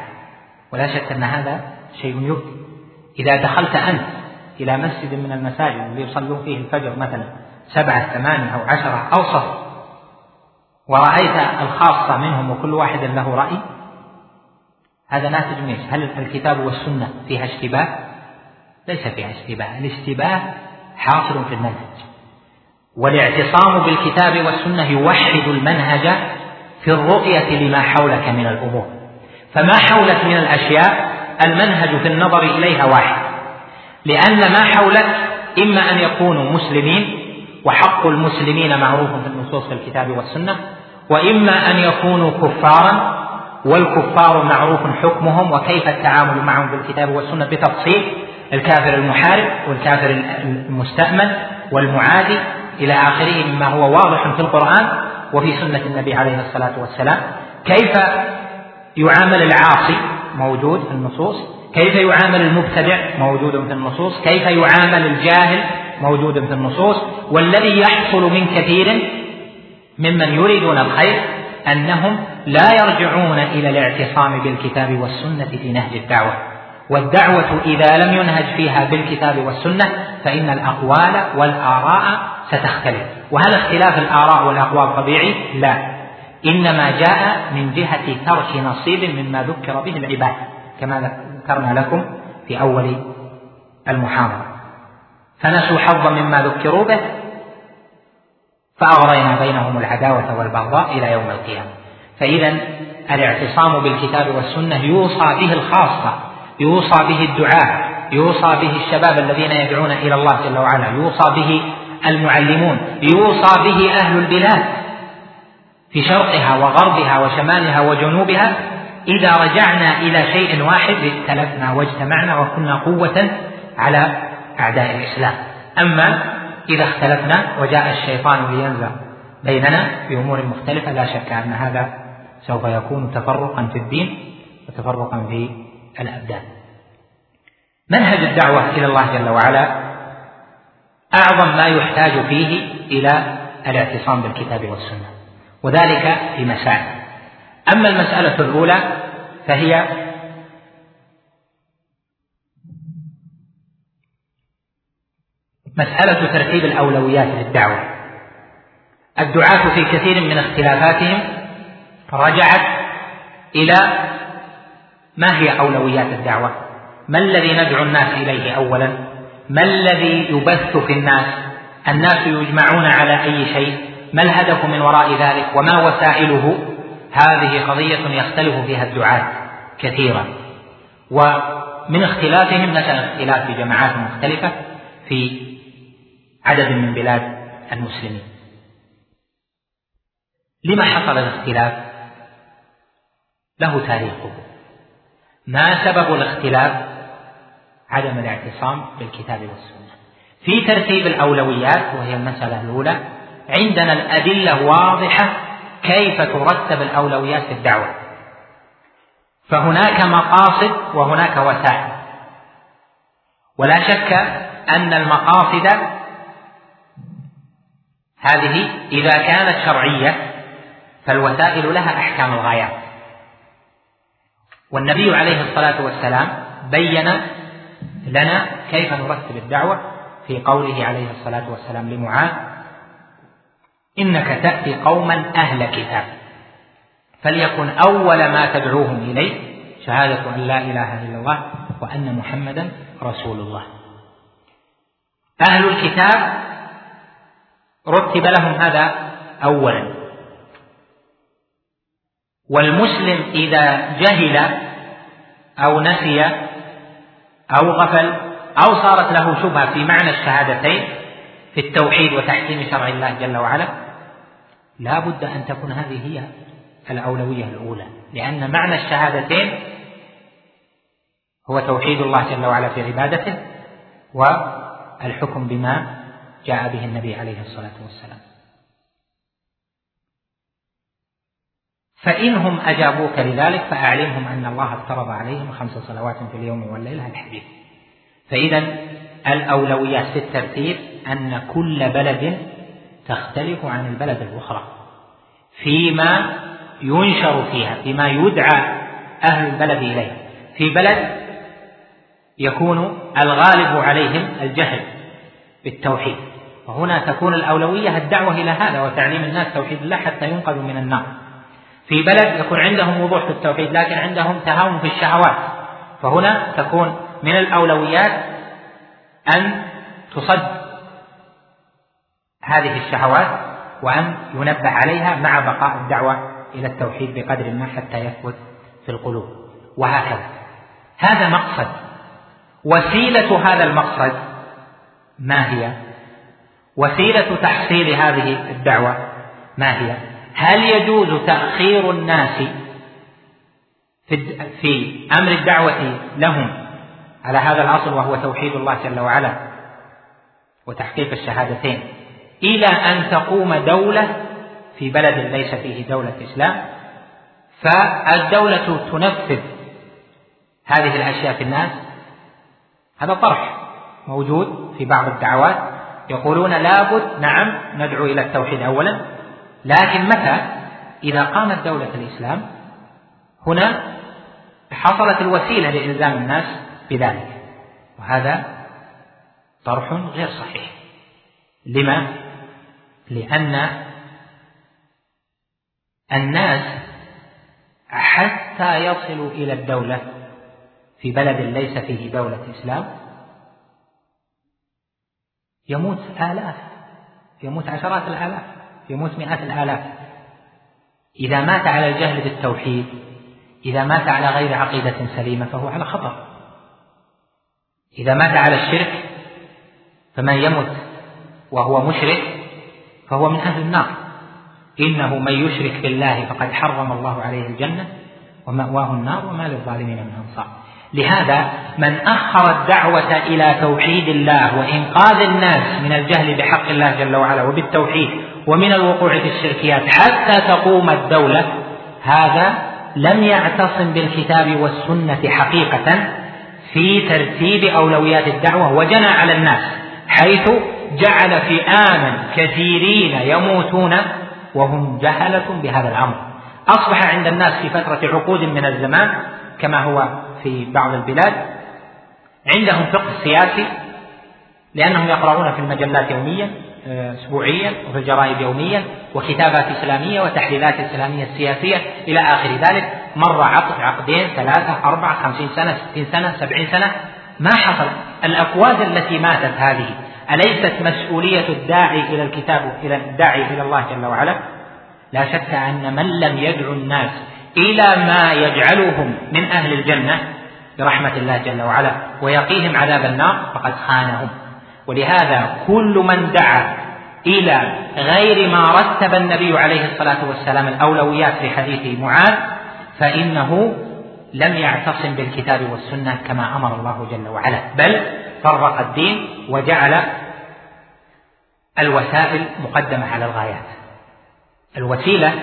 ولا شك أن هذا شيء يبكي إذا دخلت أنت إلى مسجد من المساجد اللي يصلون فيه الفجر مثلا سبعة ثمانية أو عشرة أو صف ورأيت الخاصة منهم وكل واحد له رأي هذا ناتج من هل الكتاب والسنة فيها اشتباه؟ ليس فيها اشتباه، الاشتباه حاصل في المنهج. والاعتصام بالكتاب والسنة يوحد المنهج في الرؤية لما حولك من الأمور. فما حولك من الأشياء المنهج في النظر إليها واحد. لأن ما حولك إما أن يكونوا مسلمين وحق المسلمين معروف في النصوص في الكتاب والسنة وإما أن يكونوا كفارا والكفار معروف حكمهم وكيف التعامل معهم بالكتاب والسنة بتفصيل الكافر المحارب والكافر المستأمن والمعادي إلى آخره مما هو واضح في القرآن وفي سنة النبي عليه الصلاة والسلام. كيف يعامل العاصي؟ موجود في النصوص. كيف يعامل المبتدع؟ موجود في النصوص. كيف يعامل الجاهل؟ موجود في النصوص. والذي يحصل من كثير ممن يريدون الخير أنهم لا يرجعون إلى الاعتصام بالكتاب والسنة في نهج الدعوة. والدعوة إذا لم ينهج فيها بالكتاب والسنة فإن الأقوال والآراء ستختلف. وهل اختلاف الآراء والأقوال طبيعي؟ لا. إنما جاء من جهة ترك نصيب مما ذكر به العباد كما ذكرنا لكم في أول المحاضرة. فنسوا حظا مما ذكروا به فأغرينا بينهم العداوة والبغضاء إلى يوم القيامة. فإذا الاعتصام بالكتاب والسنة يوصى به الخاصة يوصى به الدعاة يوصى به الشباب الذين يدعون إلى الله جل وعلا يوصى به المعلمون. يوصى به أهل البلاد في شرقها وغربها وشمالها وجنوبها. إذا رجعنا إلى شيء واحد ائتلفنا واجتمعنا وكنا قوة على أعداء الإسلام. أما إذا اختلفنا وجاء الشيطان لينزع بيننا في أمور مختلفة لا شك أن هذا سوف يكون تفرقا في الدين وتفرقا في الأبدان. منهج الدعوة إلى الله جل وعلا أعظم ما يحتاج فيه إلى الاعتصام بالكتاب والسنة وذلك في مسائل. أما المسألة الأولى فهي مسألة ترتيب الأولويات للدعوة. الدعاة في كثير من اختلافاتهم رجعت إلى ما هي أولويات الدعوة؟ ما الذي ندعو الناس إليه أولا؟ ما الذي يبث في الناس؟ الناس يجمعون على أي شيء؟ ما الهدف من وراء ذلك؟ وما وسائله؟ هذه قضية يختلف فيها الدعاة كثيرا. ومن اختلافهم نشأ اختلاف في جماعات مختلفة في عدد من بلاد المسلمين. لما حصل الاختلاف؟ له تاريخه. ما سبب الاختلاف؟ عدم الاعتصام بالكتاب والسنة. في ترتيب الأولويات وهي المسألة الأولى عندنا الأدلة واضحة كيف ترتب الأولويات في الدعوة. فهناك مقاصد وهناك وسائل. ولا شك أن المقاصد هذه إذا كانت شرعية فالوسائل لها أحكام الغايات. والنبي عليه الصلاة والسلام بين لنا كيف نرتب الدعوة في قوله عليه الصلاة والسلام لمعاذ إنك تأتي قوما أهل كتاب فليكن أول ما تدعوهم إليه شهادة أن لا إله إلا الله وأن محمدا رسول الله. أهل الكتاب رتب لهم هذا اولا. والمسلم إذا جهل أو نسي أو غفل أو صارت له شبهة في معنى الشهادتين في التوحيد وتحكيم شرع الله جل وعلا لا بد أن تكون هذه هي الأولوية الأولى لأن معنى الشهادتين هو توحيد الله جل وعلا في عبادته والحكم بما جاء به النبي عليه الصلاة والسلام. فإنهم أجابوك لذلك فأعلمهم أن الله افترض عليهم خمس صلوات في اليوم والليلة الحديث فإذا الأولويات في الترتيب أن كل بلد تختلف عن البلد الأخرى فيما ينشر فيها فيما يدعى أهل البلد إليه. في بلد يكون الغالب عليهم الجهل بالتوحيد وهنا تكون الأولوية الدعوة إلى هذا وتعليم الناس توحيد الله حتى ينقذوا من النار. في بلد يكون عندهم وضوح في التوحيد لكن عندهم تهاون في الشهوات فهنا تكون من الأولويات أن تصد هذه الشهوات وأن ينبه عليها مع بقاء الدعوة إلى التوحيد بقدر ما حتى يثبت في القلوب وهكذا هذا مقصد وسيلة هذا المقصد ما هي؟ وسيلة تحصيل هذه الدعوة ما هي؟ هل يجوز تأخير الناس في في أمر الدعوة لهم على هذا الأصل وهو توحيد الله جل وعلا وتحقيق الشهادتين؟ إلى أن تقوم دولة في بلد ليس فيه دولة إسلام فالدولة تنفذ هذه الأشياء في الناس. هذا طرح موجود في بعض الدعوات يقولون لابد نعم ندعو إلى التوحيد أولا لكن متى؟ إذا قامت دولة الإسلام هنا حصلت الوسيلة لإلزام الناس بذلك. وهذا طرح غير صحيح. لما؟ لأن الناس حتى يصلوا إلى الدولة في بلد ليس فيه دولة إسلام يموت آلاف يموت عشرات الآلاف. يموت مئات الآلاف. إذا مات على الجهل بالتوحيد إذا مات على غير عقيدة سليمة فهو على خطر. إذا مات على الشرك فمن يمت وهو مشرك فهو من أهل النار. إنه من يشرك بالله فقد حرم الله عليه الجنة ومأواه النار وما للظالمين من أنصار. لهذا من أخر الدعوة إلى توحيد الله وإنقاذ الناس من الجهل بحق الله جل وعلا وبالتوحيد ومن الوقوع في الشركيات. حتى تقوم الدولة هذا لم يعتصم بالكتاب والسنة حقيقة في ترتيب أولويات الدعوة وجنى على الناس حيث جعل فئاما كثيرين يموتون وهم جهلة بهذا الأمر. أصبح عند الناس في فترة عقود من الزمان كما هو في بعض البلاد عندهم فقه سياسي لأنهم يقرؤون في المجلات يوميا أسبوعيا وفي الجرائد يوميا وكتابات إسلامية وتحليلات إسلامية سياسية إلى آخر ذلك. مر عقد عقدين ثلاثة أربعة خمسين سنة ستين سنة سبعين سنة. ما حصل. الأفواج التي ماتت هذه أليست مسؤولية الداعي إلى الكتاب إلى الداعي إلى الله جل وعلا؟ لا شك أن من لم يدعو الناس إلى ما يجعلهم من أهل الجنة برحمة الله جل وعلا ويقيهم عذاب النار فقد خانهم. ولهذا كل من دعا إلى غير ما رتب النبي عليه الصلاة والسلام الأولويات في حديث معاذ فإنه لم يعتصم بالكتاب والسنة كما أمر الله جل وعلا بل فرق الدين وجعل الوسائل مقدمة على الغايات. الوسيلة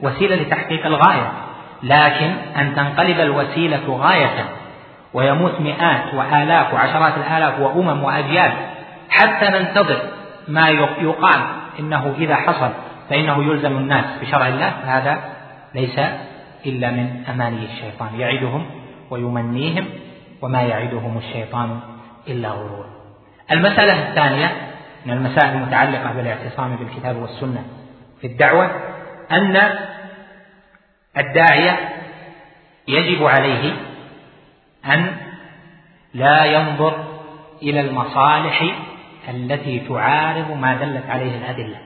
وسيلة لتحقيق الغاية لكن أن تنقلب الوسيلة غاية ويموت مئات وآلاف وعشرات الآلاف وأمم وأجيال حتى ننتظر ما يقال إنه إذا حصل فإنه يلزم الناس بشرع الله هذا ليس إلا من أماني الشيطان. يعدهم ويمنيهم وما يعدهم الشيطان إلا غرورا المسألة الثانية من المسائل المتعلقة بالاعتصام بالكتاب والسنة في الدعوة أن الداعية يجب عليه أن لا ينظر إلى المصالح التي تعارض ما دلت عليه الأدلة.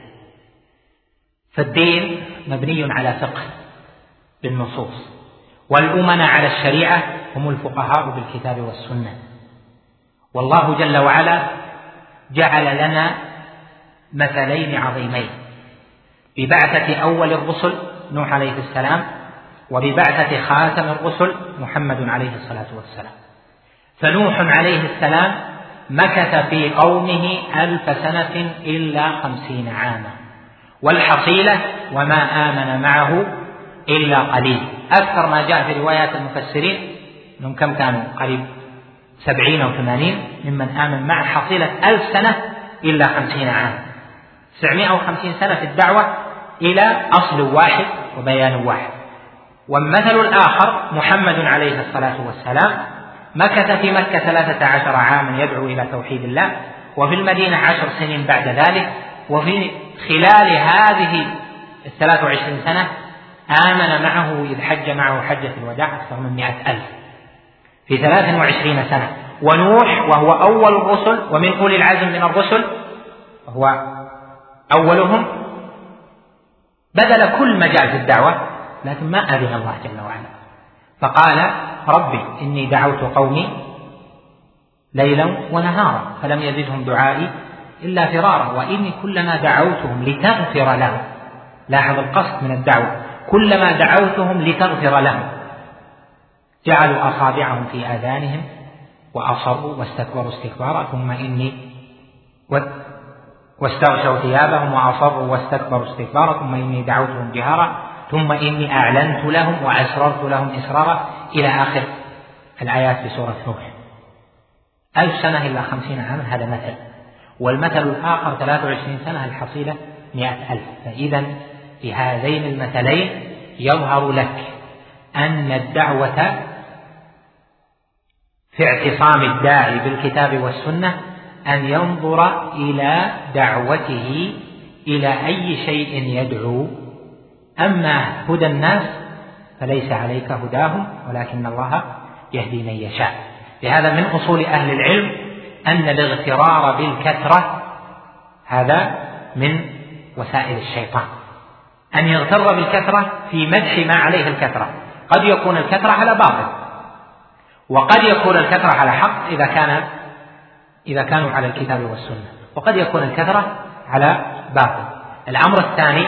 فالدين مبني على فقه بالنصوص والأمنا على الشريعة هم الفقهاء بالكتاب والسنة. والله جل وعلا جعل لنا مثلين عظيمين. ببعثة أول الرسل نوح عليه السلام وببعثة خاتم الرسل محمد عليه الصلاة والسلام. فنوح عليه السلام مكث في قومه ألف سنة إلا خمسين عاما. والحصيلة وما آمن معه إلا قليل. أكثر ما جاء في روايات المفسرين أنهم كم كانوا قريب سبعين أو ثمانين ممن آمن مع حصيلة ألف سنة إلا خمسين عام. تسعمائة وخمسين سنة في الدعوة إلى أصل واحد وبيان واحد. والمثل الآخر محمد عليه الصلاة والسلام مكث في مكة ثلاثة عشر عاما يدعو إلى توحيد الله وفي المدينة عشر سنين بعد ذلك وفي خلال هذه الثلاث وعشرين سنة آمن معه إذ حج معه حجة الوداع أكثر من مئة ألف في ثلاث وعشرين سنة. ونوح وهو أول الرسل ومن أولي العزم من الرسل وهو أولهم بذل كل مجال في الدعوة. لكن ما أذن الله جل وعلا. فقال ربي إني دعوت قومي ليلا ونهارا فلم يزدهم دعائي إلا فرارا وإني كلما دعوتهم لتغفر لهم لاحظ القصد من الدعوة كلما دعوتهم لتغفر لهم جعلوا أصابعهم في آذانهم وأصروا واستكبروا استكبارا ثم إني واستغشوا ثيابهم وأصروا واستكبروا استكبارا ثم إني دعوتهم جهارا ثم إني أعلنت لهم وأسررت لهم إسرارا إلى آخر الآيات في سورة نوح. ألف سنة إلا خمسين عاما هذا مثل. والمثل الآخر ثلاثة وعشرين سنة الحصيلة مئة ألف. فإذا في هذين المثلين يظهر لك أن الدعوة في اعتصام الداعي بالكتاب والسنة أن ينظر إلى دعوته إلى أي شيء يدعو أما هدى الناس فليس عليك هداهم ولكن الله يهدي من يشاء. لهذا من أصول أهل العلم أن الاغترار بالكثرة هذا من وسائل الشيطان. أن يغتر بالكثرة في مدح ما عليه الكثرة. قد يكون الكثرة على باطل وقد يكون الكثرة على حق إذا كان إذا كانوا على الكتاب والسنة وقد يكون الكثرة على باطل. الأمر الثاني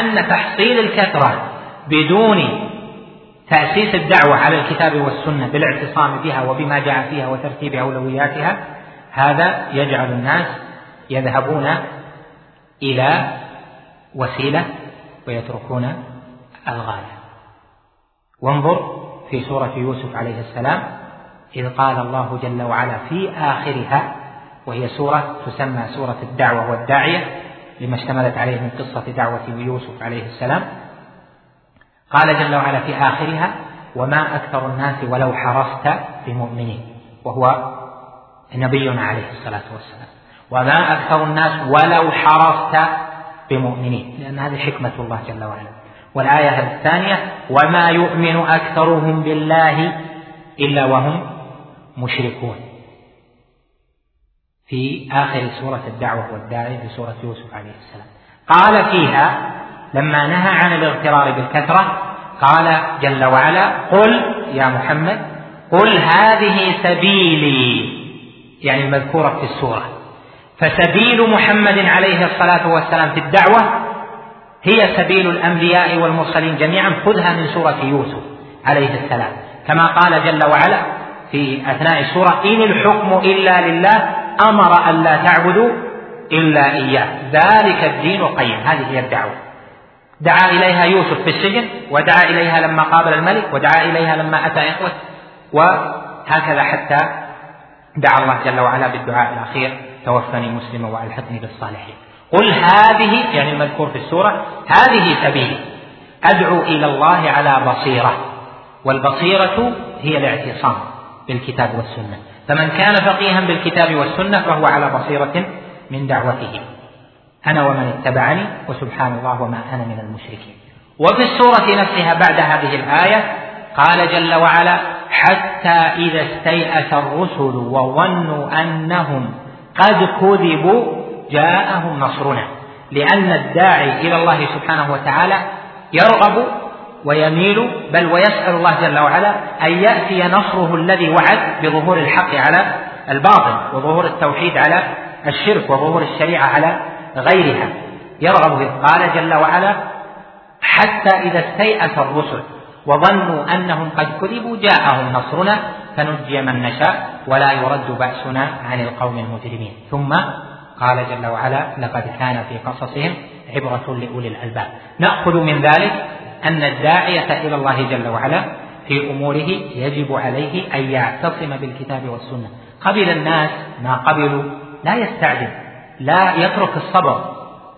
أن تحصيل الكثرة بدون تأسيس الدعوة على الكتاب والسنة بالاعتصام بها وبما جاء فيها وترتيب أولوياتها هذا يجعل الناس يذهبون إلى وسيلة ويتركون الغاية. وانظر في سورة يوسف عليه السلام إذ قال الله جل وعلا في آخرها وهي سورة تسمى سورة الدعوة والداعية لما اشتملت عليه من قصة دعوة يوسف عليه السلام. قال جل وعلا في آخرها وما أكثر الناس ولو حرصت بمؤمنين وهو نبينا عليه الصلاة والسلام. وما أكثر الناس ولو حرصت بمؤمنين لأن هذه حكمة الله جل وعلا. والآية الثانية وما يؤمن أكثرهم بالله إلا وهم مشركون في آخر سورة الدعوة والداعي في سورة يوسف عليه السلام. قال فيها لما نهى عن الاغترار بالكثرة قال جل وعلا قل يا محمد قل هذه سبيلي يعني المذكورة في السورة. فسبيل محمد عليه الصلاة والسلام في الدعوة هي سبيل الأنبياء والمرسلين جميعا خذها من سورة يوسف عليه السلام. كما قال جل وعلا في أثناء السورة إن الحكم إلا لله أمر أن لا تعبدوا إلا إياه. ذلك الدين القيم. هذه هي الدعوة. دعا إليها يوسف في السجن ودعا إليها لما قابل الملك ودعا إليها لما أتى إخوة وهكذا حتى دعا الله جل وعلا بالدعاء الأخير توفني مسلما وألحقني بالصالحين. قل هذه يعني المذكور في السورة هذه سبيلي. أدعو إلى الله على بصيرة والبصيرة هي الاعتصام بالكتاب والسنة. فمن كان فقيها بالكتاب والسنة فهو على بصيرة من دعوته. أنا ومن اتبعني وسبحان الله وما أنا من المشركين. وفي السورة نفسها بعد هذه الآية قال جل وعلا حتى إذا استيأس الرسل وظنوا أنهم قد كذبوا جاءهم نصرنا. لأن الداعي إلى الله سبحانه وتعالى يرغب ويميل بل ويسأل الله جل وعلا أن يأتي نصره الذي وعد بظهور الحق على الباطل وظهور التوحيد على الشرك وظهور الشريعة على غيرها. يرغب قال جل وعلا حتى إذا استيأس الرسل وظنوا أنهم قد كذبوا جاءهم نصرنا فنجي من نشاء ولا يرد بأسنا عن القوم المجرمين. ثم قال جل وعلا لقد كان في قصصهم عبرة لأولي الألباب. نأخذ من ذلك أن الداعية إلى الله جل وعلا في أموره يجب عليه أن يعتصم بالكتاب والسنة. قبل الناس ما قبلوا لا يستعجل لا يترك الصبر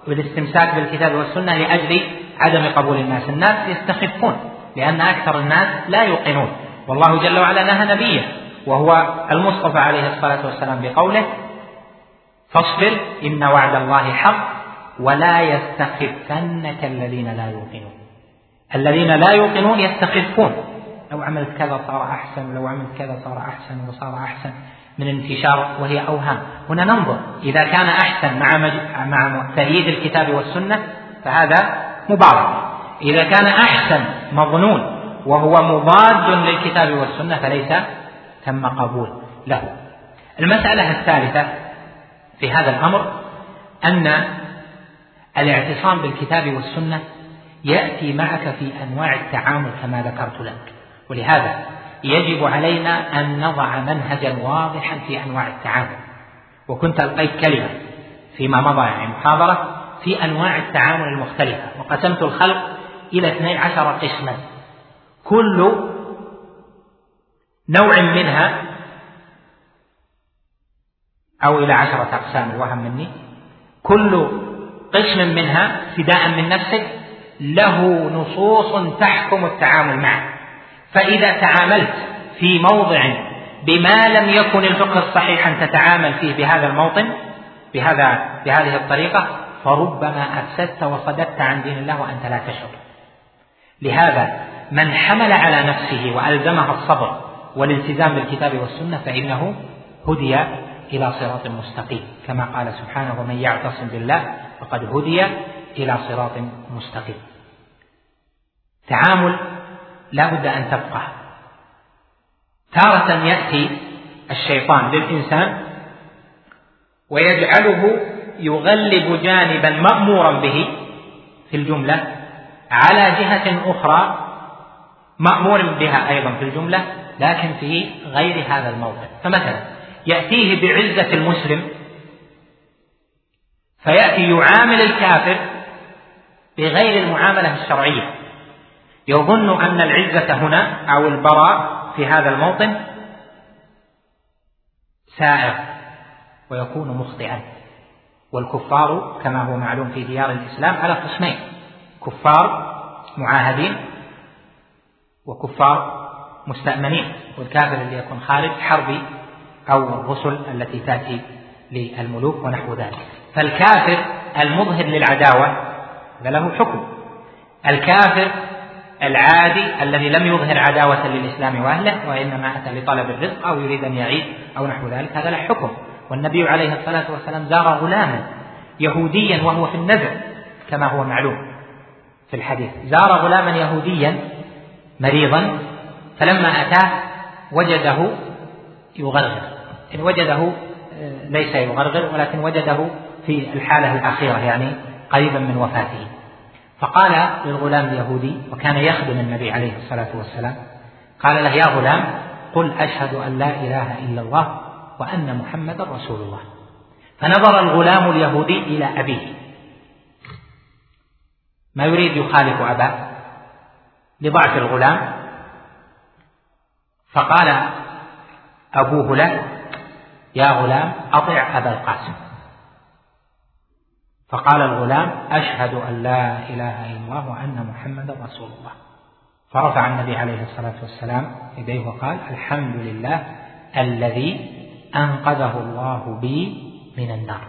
والاستمساك بالكتاب والسنة لأجل عدم قبول الناس. الناس يستخفون لأن أكثر الناس لا يوقنون. والله جل وعلا نهى نبيه وهو المصطفى عليه الصلاة والسلام بقوله فاصبر إن وعد الله حق ولا يستخفنك الذين لا يوقنون. الذين لا يوقنون يستخفون. لو عملت كذا صار أحسن لو عملت كذا صار أحسن وصار أحسن من انتشار وهي أوهام. هنا ننظر إذا كان أحسن مع مع تأييد الكتاب والسنة فهذا مبارك. إذا كان أحسن مظنون وهو مضاد للكتاب والسنة فليس ثم قبول له. المسألة الثالثة في هذا الأمر أن الاعتصام بالكتاب والسنة يأتي معك في أنواع التعامل كما ذكرت لك. ولهذا يجب علينا أن نضع منهجا واضحا في أنواع التعامل. وكنت ألقيت كلمة فيما مضى يعني محاضرة في أنواع التعامل المختلفة وقسمت الخلق إلى اثني عشر قسما. كل نوع منها أو إلى عشرة أقسام الوهم مني. كل قسم منها ابتداء من نفسك. له نصوص تحكم التعامل معه. فإذا تعاملت في موضع بما لم يكن الفقه الصحيح أن تتعامل فيه بهذا الموطن بهذا بهذه الطريقة فربما أفسدت وصددت عن دين الله وأنت لا تشعر. لهذا من حمل على نفسه وألزمها الصبر والالتزام بالكتاب والسنة فإنه هدي إلى صراط مستقيم كما قال سبحانه ومن يعتصم بالله فقد هدي إلى صراط مستقيم. تعامل لا بد أن تبقى. تارة يأتي الشيطان للإنسان ويجعله يغلب جانبا مأمورا به في الجملة على جهة أخرى مأمور بها أيضا في الجملة لكن في غير هذا الموضع فمثلا يأتيه بعزة المسلم فيأتي يعامل الكافر بغير المعاملة الشرعية. يظن أن العزة هنا أو البراء في هذا الموطن سائر ويكون مخطئا. والكفار كما هو معلوم في ديار الإسلام على قسمين كفار معاهدين وكفار مستأمنين والكافر اللي يكون خارج حربي أو الرسل التي تأتي للملوك ونحو ذلك. فالكافر المظهر للعداوة هذا له حكم. الكافر العادي الذي لم يظهر عداوة للإسلام وأهله وإنما أتى لطلب الرزق أو يريد أن يعيش أو نحو ذلك هذا له حكم. والنبي عليه الصلاة والسلام زار غلاما يهوديا وهو في النزع كما هو معلوم في الحديث. زار غلاما يهوديا مريضا فلما أتاه وجده يغرغر. إن وجده آه، ليس يغرغر ولكن وجده في الحالة الأخيرة يعني قريبا من وفاته. فقال للغلام اليهودي وكان يخدم النبي عليه الصلاة والسلام قال له يا غلام قل أشهد أن لا إله إلا الله وأن محمدا رسول الله. فنظر الغلام اليهودي إلى أبيه. ما يريد يخالف أباه؟ لضعف الغلام. فقال أبوه له يا غلام أطع أبا القاسم. فقال الغلام أشهد أن لا إله إلا الله وأن محمدا رسول الله. فرفع النبي عليه الصلاة والسلام يديه وقال الحمد لله الذي أنقذه الله بي من النار.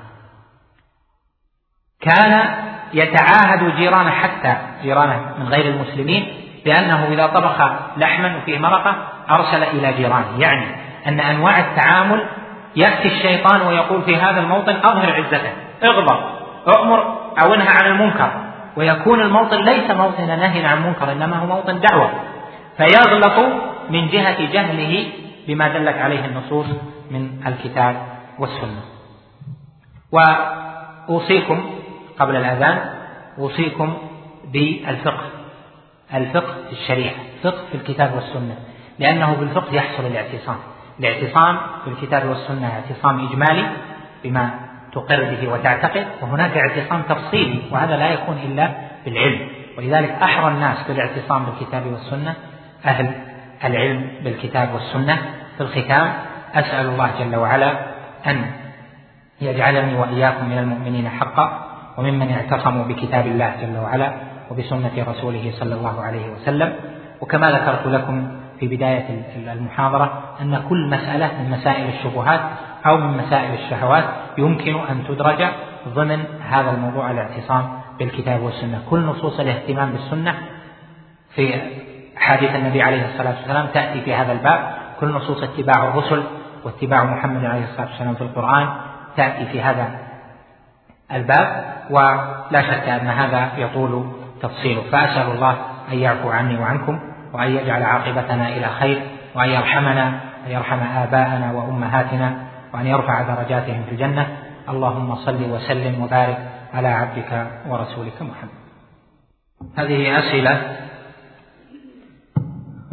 كان يتعاهد جيرانه حتى جيرانه من غير المسلمين بأنه إذا طبخ لحما وفيه مرقة أرسل إلى جيرانه. يعني أن أنواع التعامل يأتي الشيطان ويقول في هذا الموطن أظهر عزته اغضب أؤمر أو انهى عن المنكر ويكون الموطن ليس موطن نهي عن منكر إنما هو موطن دعوة. فيغلط من جهة جهله بما دلت عليه النصوص من الكتاب والسنة. وأوصيكم قبل الأذان أوصيكم بالفقه الفقه في الشريعة فقه في الكتاب والسنة لأنه بالفقه يحصل الاعتصام. الاعتصام في الكتاب والسنة اعتصام إجمالي بما تقر به وتعتقد وهناك اعتصام تفصيلي وهذا لا يكون إلا بالعلم. ولذلك أحرى الناس بالاعتصام بالكتاب والسنة أهل العلم بالكتاب والسنة. في الختام أسأل الله جل وعلا أن يجعلني وإياكم من المؤمنين حقا وممن اعتصموا بكتاب الله جل وعلا وبسنة رسوله صلى الله عليه وسلم. وكما ذكرت لكم في بداية المحاضرة أن كل مسألة من مسائل الشبهات أو من مسائل الشهوات يمكن أن تدرج ضمن هذا الموضوع الاعتصام بالكتاب والسنة. كل نصوص الاهتمام بالسنة في حديث النبي عليه الصلاة والسلام تأتي في هذا الباب. كل نصوص اتباع الرسل واتباع محمد عليه الصلاة والسلام في القرآن تأتي في هذا الباب. ولا شك أن هذا يطول تفصيله. فأسأل الله أن يعفو عني وعنكم. وأن يجعل عاقبتنا إلى خير وأن يرحمنا أن يرحم آباءنا وأمهاتنا وأن يرفع درجاتهم في الجنة. اللهم صل وسلم وبارك على عبدك ورسولك محمد. هذه أسئلة.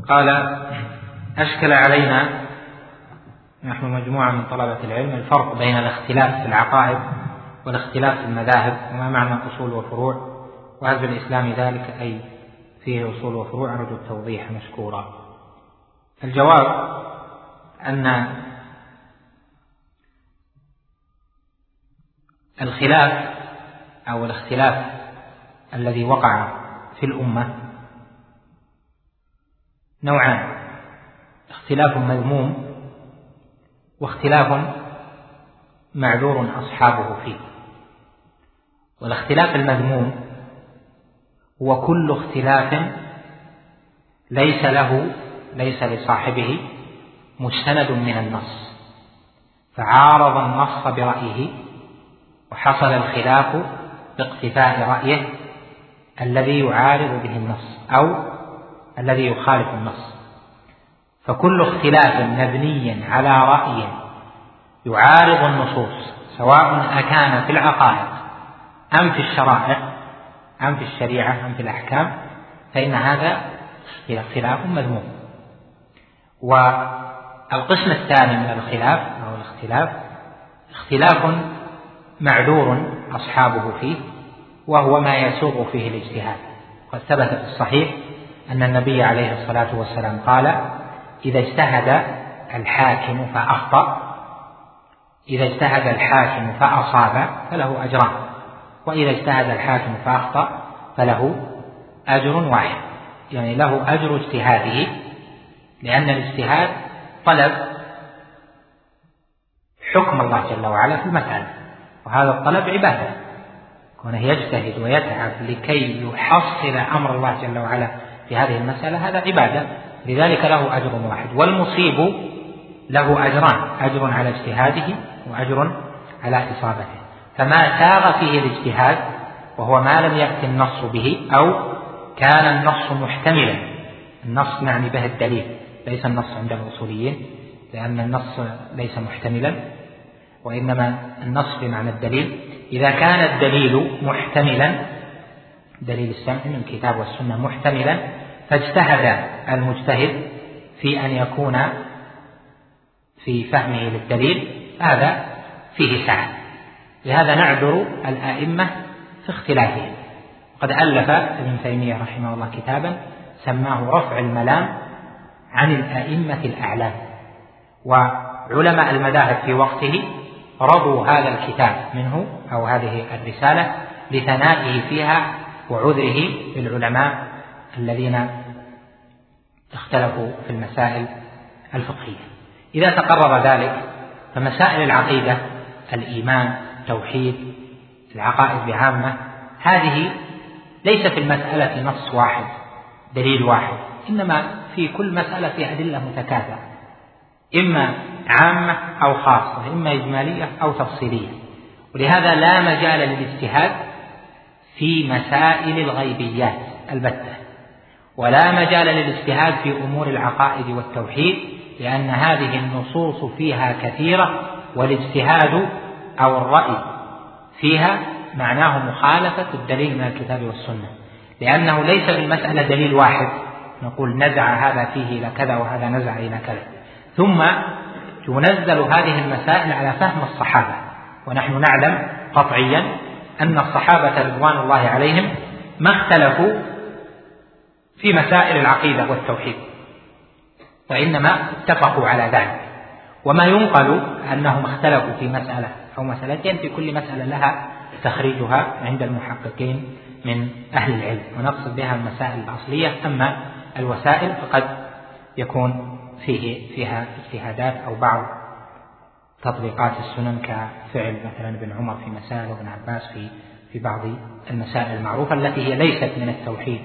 قال أشكل علينا نحن مجموعة من طلبة العلم الفرق بين الاختلاف في العقائد والاختلاف في المذاهب وما معنى أصول وفروع وهل في الإسلام ذلك أي فيه أصول وفروع أرجو التوضيح مشكورا. الجواب أن الخلاف أو الاختلاف الذي وقع في الأمة نوعان اختلاف مذموم واختلاف معذور أصحابه فيه. والاختلاف المذموم هو كل اختلاف ليس له ليس لصاحبه مستند من النص. فعارض النص برأيه وحصل الخلاف باقتفاء رأيه الذي يعارض به النص أو الذي يخالف النص. فكل اختلاف مبني على رأي يعارض النصوص سواء أكان في العقائد أم في الشرائع أم في الشريعة أم في الأحكام فإن هذا خلاف مذموم. والقسم الثاني من الخلاف أو الاختلاف اختلاف معذور أصحابه فيه وهو ما يسوغ فيه الاجتهاد. قد ثبت في الصحيح أن النبي عليه الصلاة والسلام قال إذا اجتهد الحاكم فأخطأ إذا اجتهد الحاكم فأصاب فله أجران. وإذا اجتهد الحاكم فأخطأ فله أجر واحد. يعني له أجر اجتهاده لأن الاجتهاد طلب حكم الله جل وعلا في المسألة وهذا الطلب عبادة. كونه يجتهد ويتعب لكي يحصل أمر الله جل وعلا في هذه المسألة هذا عبادة. لذلك له أجر واحد. والمصيب له أجران. أجر على اجتهاده وأجر على إصابته. فما ساغ فيه الاجتهاد وهو ما لم يأتي النص به أو كان النص محتملا. النص نعني به الدليل ليس النص عند الأصوليين لأن النص ليس محتملا وإنما النص بمعنى الدليل. إذا كان الدليل محتملا دليل السمع من الكتاب والسنة محتملا فاجتهد المجتهد في أن يكون في فهمه للدليل. هذا فيه سعة لهذا نعذر الأئمة في اختلافهم. قد ألف ابن تيمية رحمه الله كتابا سماه رفع الملام عن الأئمة الأعلام وعلماء المذاهب في وقته رضوا هذا الكتاب منه أو هذه الرسالة لثنائه فيها وعذره للعلماء الذين اختلفوا في المسائل الفقهية. إذا تقرر ذلك فمسائل العقيدة الإيمان التوحيد العقائد بعامة هذه ليس في المسألة نص واحد دليل واحد إنما في كل مسألة في أدلة متكاثرة إما عامة أو خاصة إما إجمالية أو تفصيلية. ولهذا لا مجال للاجتهاد في مسائل الغيبيات البتة ولا مجال للاجتهاد في أمور العقائد والتوحيد لأن هذه النصوص فيها كثيرة والاجتهاد أو الرأي فيها معناه مخالفة الدليل من الكتاب والسنة لأنه ليس في المسألة دليل واحد نقول نزع هذا فيه إلى كذا وهذا نزع إلى كذا. ثم تنزل هذه المسائل على فهم الصحابة ونحن نعلم قطعيا أن الصحابة رضوان الله عليهم ما اختلفوا في مسائل العقيدة والتوحيد وإنما اتفقوا على ذلك. وما ينقل أنهم اختلفوا في مسألة أو مسألتين في كل مسألة لها تخريجها عند المحققين من أهل العلم. ونقصد بها المسائل الأصلية أما الوسائل فقد يكون فيه فيها اجتهادات أو بعض تطبيقات السنن كفعل مثلا ابن عمر في مسائل وابن عباس في في بعض المسائل المعروفة التي هي ليست من التوحيد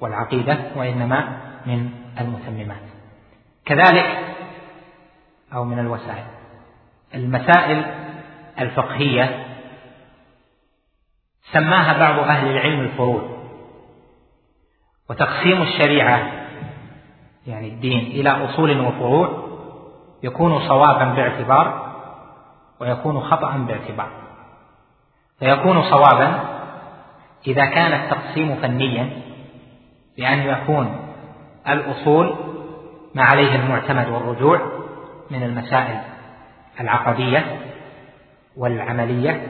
والعقيدة وإنما من المتممات. كذلك أو من الوسائل. المسائل الفقهية سماها بعض أهل العلم الفروع وتقسيم الشريعة يعني الدين إلى أصول وفروع يكون صوابا باعتبار ويكون خطأ باعتبار. فيكون صوابا إذا كان التقسيم فنيا بأن يكون الأصول ما عليه المعتمد والرجوع من المسائل العقدية والعملية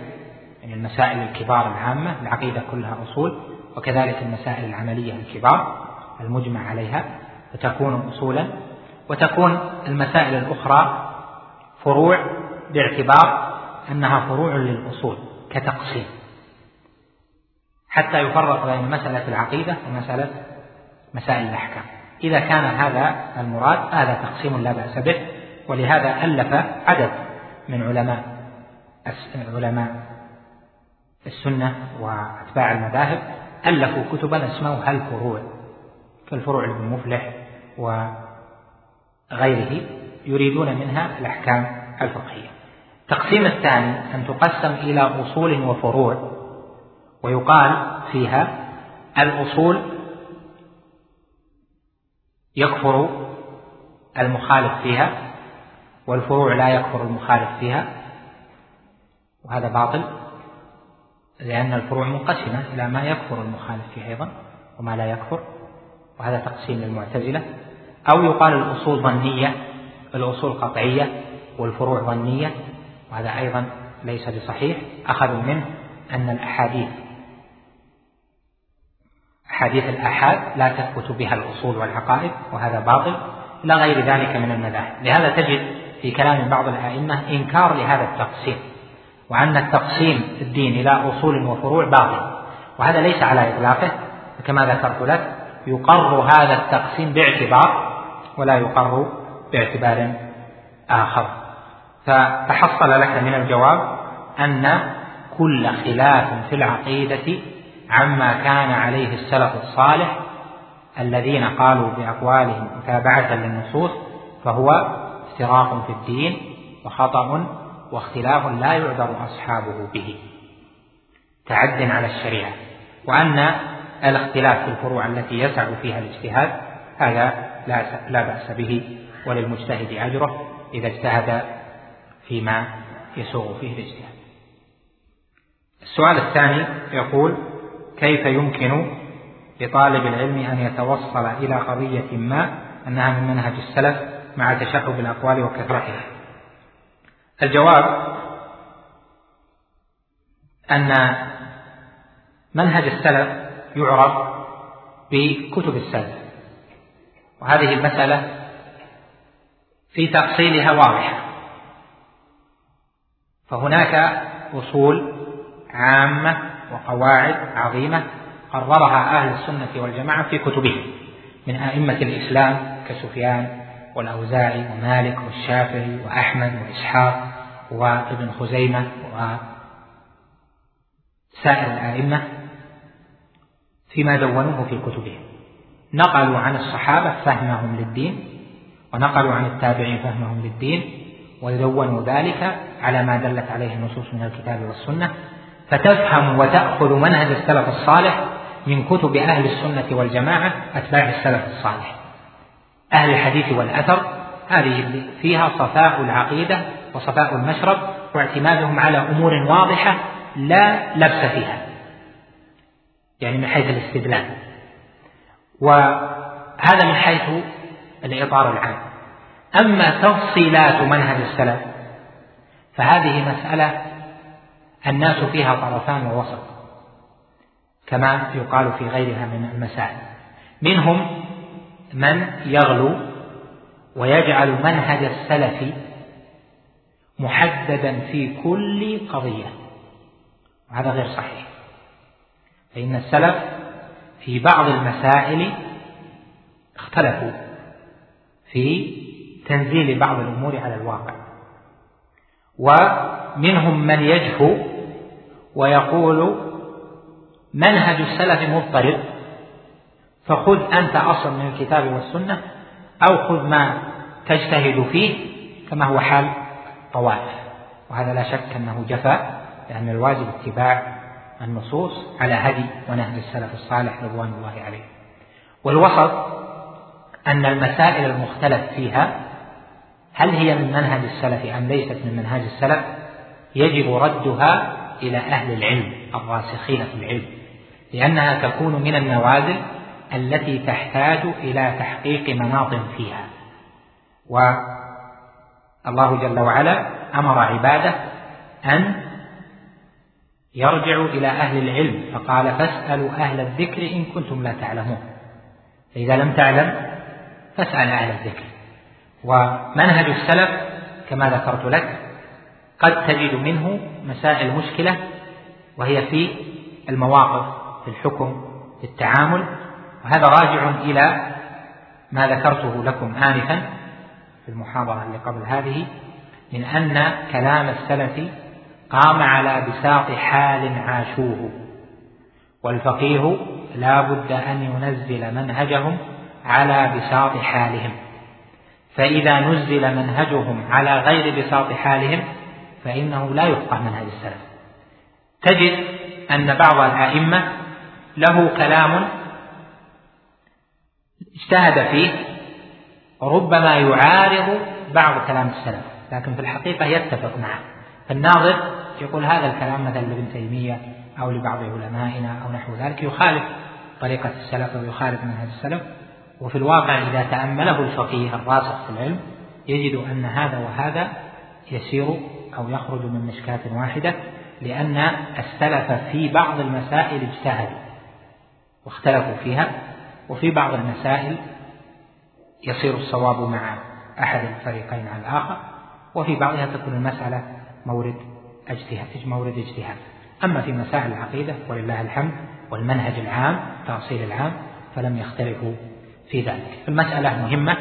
يعني المسائل الكبار العامة العقيدة كلها أصول وكذلك المسائل العملية الكبار المجمع عليها فتكون أصولا وتكون المسائل الأخرى فروع باعتبار أنها فروع للأصول كتقسيم. حتى يفرق بين مسألة العقيدة ومسألة مسائل الأحكام. إذا كان هذا المراد هذا تقسيم لا بأس به. ولهذا ألف عدد من علماء علماء السنة وأتباع المذاهب ألفوا كتبا اسموها الفروع كالفروع لابن مفلح وغيره يريدون منها الأحكام الفقهية. التقسيم الثاني أن تقسم إلى أصول وفروع ويقال فيها الأصول يكفر المخالف فيها والفروع لا يكفر المخالف فيها وهذا باطل لأن الفروع منقسمة إلى ما يكفر المخالف فيه أيضا وما لا يكفر وهذا تقسيم للمعتزلة. أو يقال الأصول ظنية الأصول قطعية والفروع ظنية وهذا أيضا ليس بصحيح. أخذوا منه أن الأحاديث أحاديث الآحاد لا تثبت بها الأصول والعقائد وهذا باطل إلى غير ذلك من المذاهب. لهذا تجد في كلام بعض الأئمة إنكار لهذا التقسيم وأن التقسيم في الدين إلى أصول وفروع باطل وهذا ليس على إطلاقه كما ذكرت لك يقر هذا التقسيم باعتبار ولا يقر باعتبار آخر. فتحصل لك من الجواب أن كل خلاف في العقيدة عما كان عليه السلف الصالح الذين قالوا بأقوالهم متابعة للنصوص فهو افتراق في الدين وخطأ واختلاف لا يعذر أصحابه به. تعد على الشريعة. وأن الاختلاف في الفروع التي يسع فيها الاجتهاد هذا لا بأس به وللمجتهد أجره إذا اجتهد فيما يسوغ فيه الاجتهاد. السؤال الثاني يقول: كيف يمكن لطالب العلم أن يتوصل إلى قضية ما أنها من منهج السلف؟ مع تشعب الأقوال وكثرتها؟ الجواب أن منهج السلف يعرف بكتب السلف وهذه المسألة في تفصيلها واضحة فهناك أصول عامة وقواعد عظيمة قررها أهل السنة والجماعة في كتبهم من أئمة الإسلام كسفيان والأوزاعي ومالك والشافعي وأحمد وإسحاق وابن خزيمة وسائر الأئمة فيما دونوه في كتبهم. نقلوا عن الصحابة فهمهم للدين ونقلوا عن التابعين فهمهم للدين ودونوا ذلك على ما دلت عليه النصوص من الكتاب والسنة. فتفهم وتأخذ منهج السلف الصالح من كتب أهل السنة والجماعة أتباع السلف الصالح. أهل الحديث والأثر. هذه فيها صفاء العقيدة وصفاء المشرب واعتمادهم على أمور واضحة لا لبس فيها يعني من حيث الاستدلال. وهذا من حيث الإطار العام. أما تفصيلات منهج السلف فهذه مسألة الناس فيها طرفان ووسط كما يقال في غيرها من المسائل. منهم من يغلو ويجعل منهج السلف محددا في كل قضية. وهذا غير صحيح. فإن السلف في بعض المسائل اختلفوا في تنزيل بعض الأمور على الواقع. ومنهم من يجفو ويقول منهج السلف مضطرب فخذ أنت أصل من الكتاب والسنة أو خذ ما تجتهد فيه كما هو حال طوائف. وهذا لا شك أنه جفا لأن الواجب اتباع النصوص على هدي ونهج السلف الصالح رضوان الله عليه. والوسط أن المسائل المختلف فيها هل هي من منهج السلف أم ليست من منهج السلف؟ يجب ردها إلى أهل العلم الراسخين في العلم لأنها تكون من النوازل التي تحتاج إلى تحقيق مناط فيها. والله جل وعلا أمر عباده أن يرجعوا إلى أهل العلم فقال فاسألوا أهل الذكر إن كنتم لا تعلمون. فإذا لم تعلم فاسأل أهل الذكر. ومنهج السلف كما ذكرت لك قد تجد منه مسائل مشكلة وهي في المواقف في الحكم في التعامل وهذا راجع إلى ما ذكرته لكم آنفا في المحاضرة اللي قبل هذه من أن كلام السلف قام على بساط حال عاشوه والفقيه لا بد أن ينزل منهجهم على بساط حالهم. فإذا نزل منهجهم على غير بساط حالهم فإنه لا يفقه منهج السلف. تجد أن بعض الأئمة له كلام اجتهد فيه ربما يعارض بعض كلام السلف لكن في الحقيقة يتفق معه. فالناظر يقول هذا الكلام مثلا لابن تيمية أو لبعض علمائنا أو نحو ذلك يخالف طريقة السلف أو يخالف منهج السلف. وفي الواقع إذا تأمله الفقيه الراسخ في العلم يجد أن هذا وهذا يسير أو يخرج من مشكاة واحدة لأن السلف في بعض المسائل اجتهدوا واختلفوا فيها. وفي بعض المسائل يصير الصواب مع أحد الفريقين على الآخر وفي بعضها تكون المسألة مورد اجتهاد مورد اجتهاد. أما في مسائل العقيدة ولله الحمد والمنهج العام تأصيل العام فلم يختلفوا في ذلك. المسألة مهمة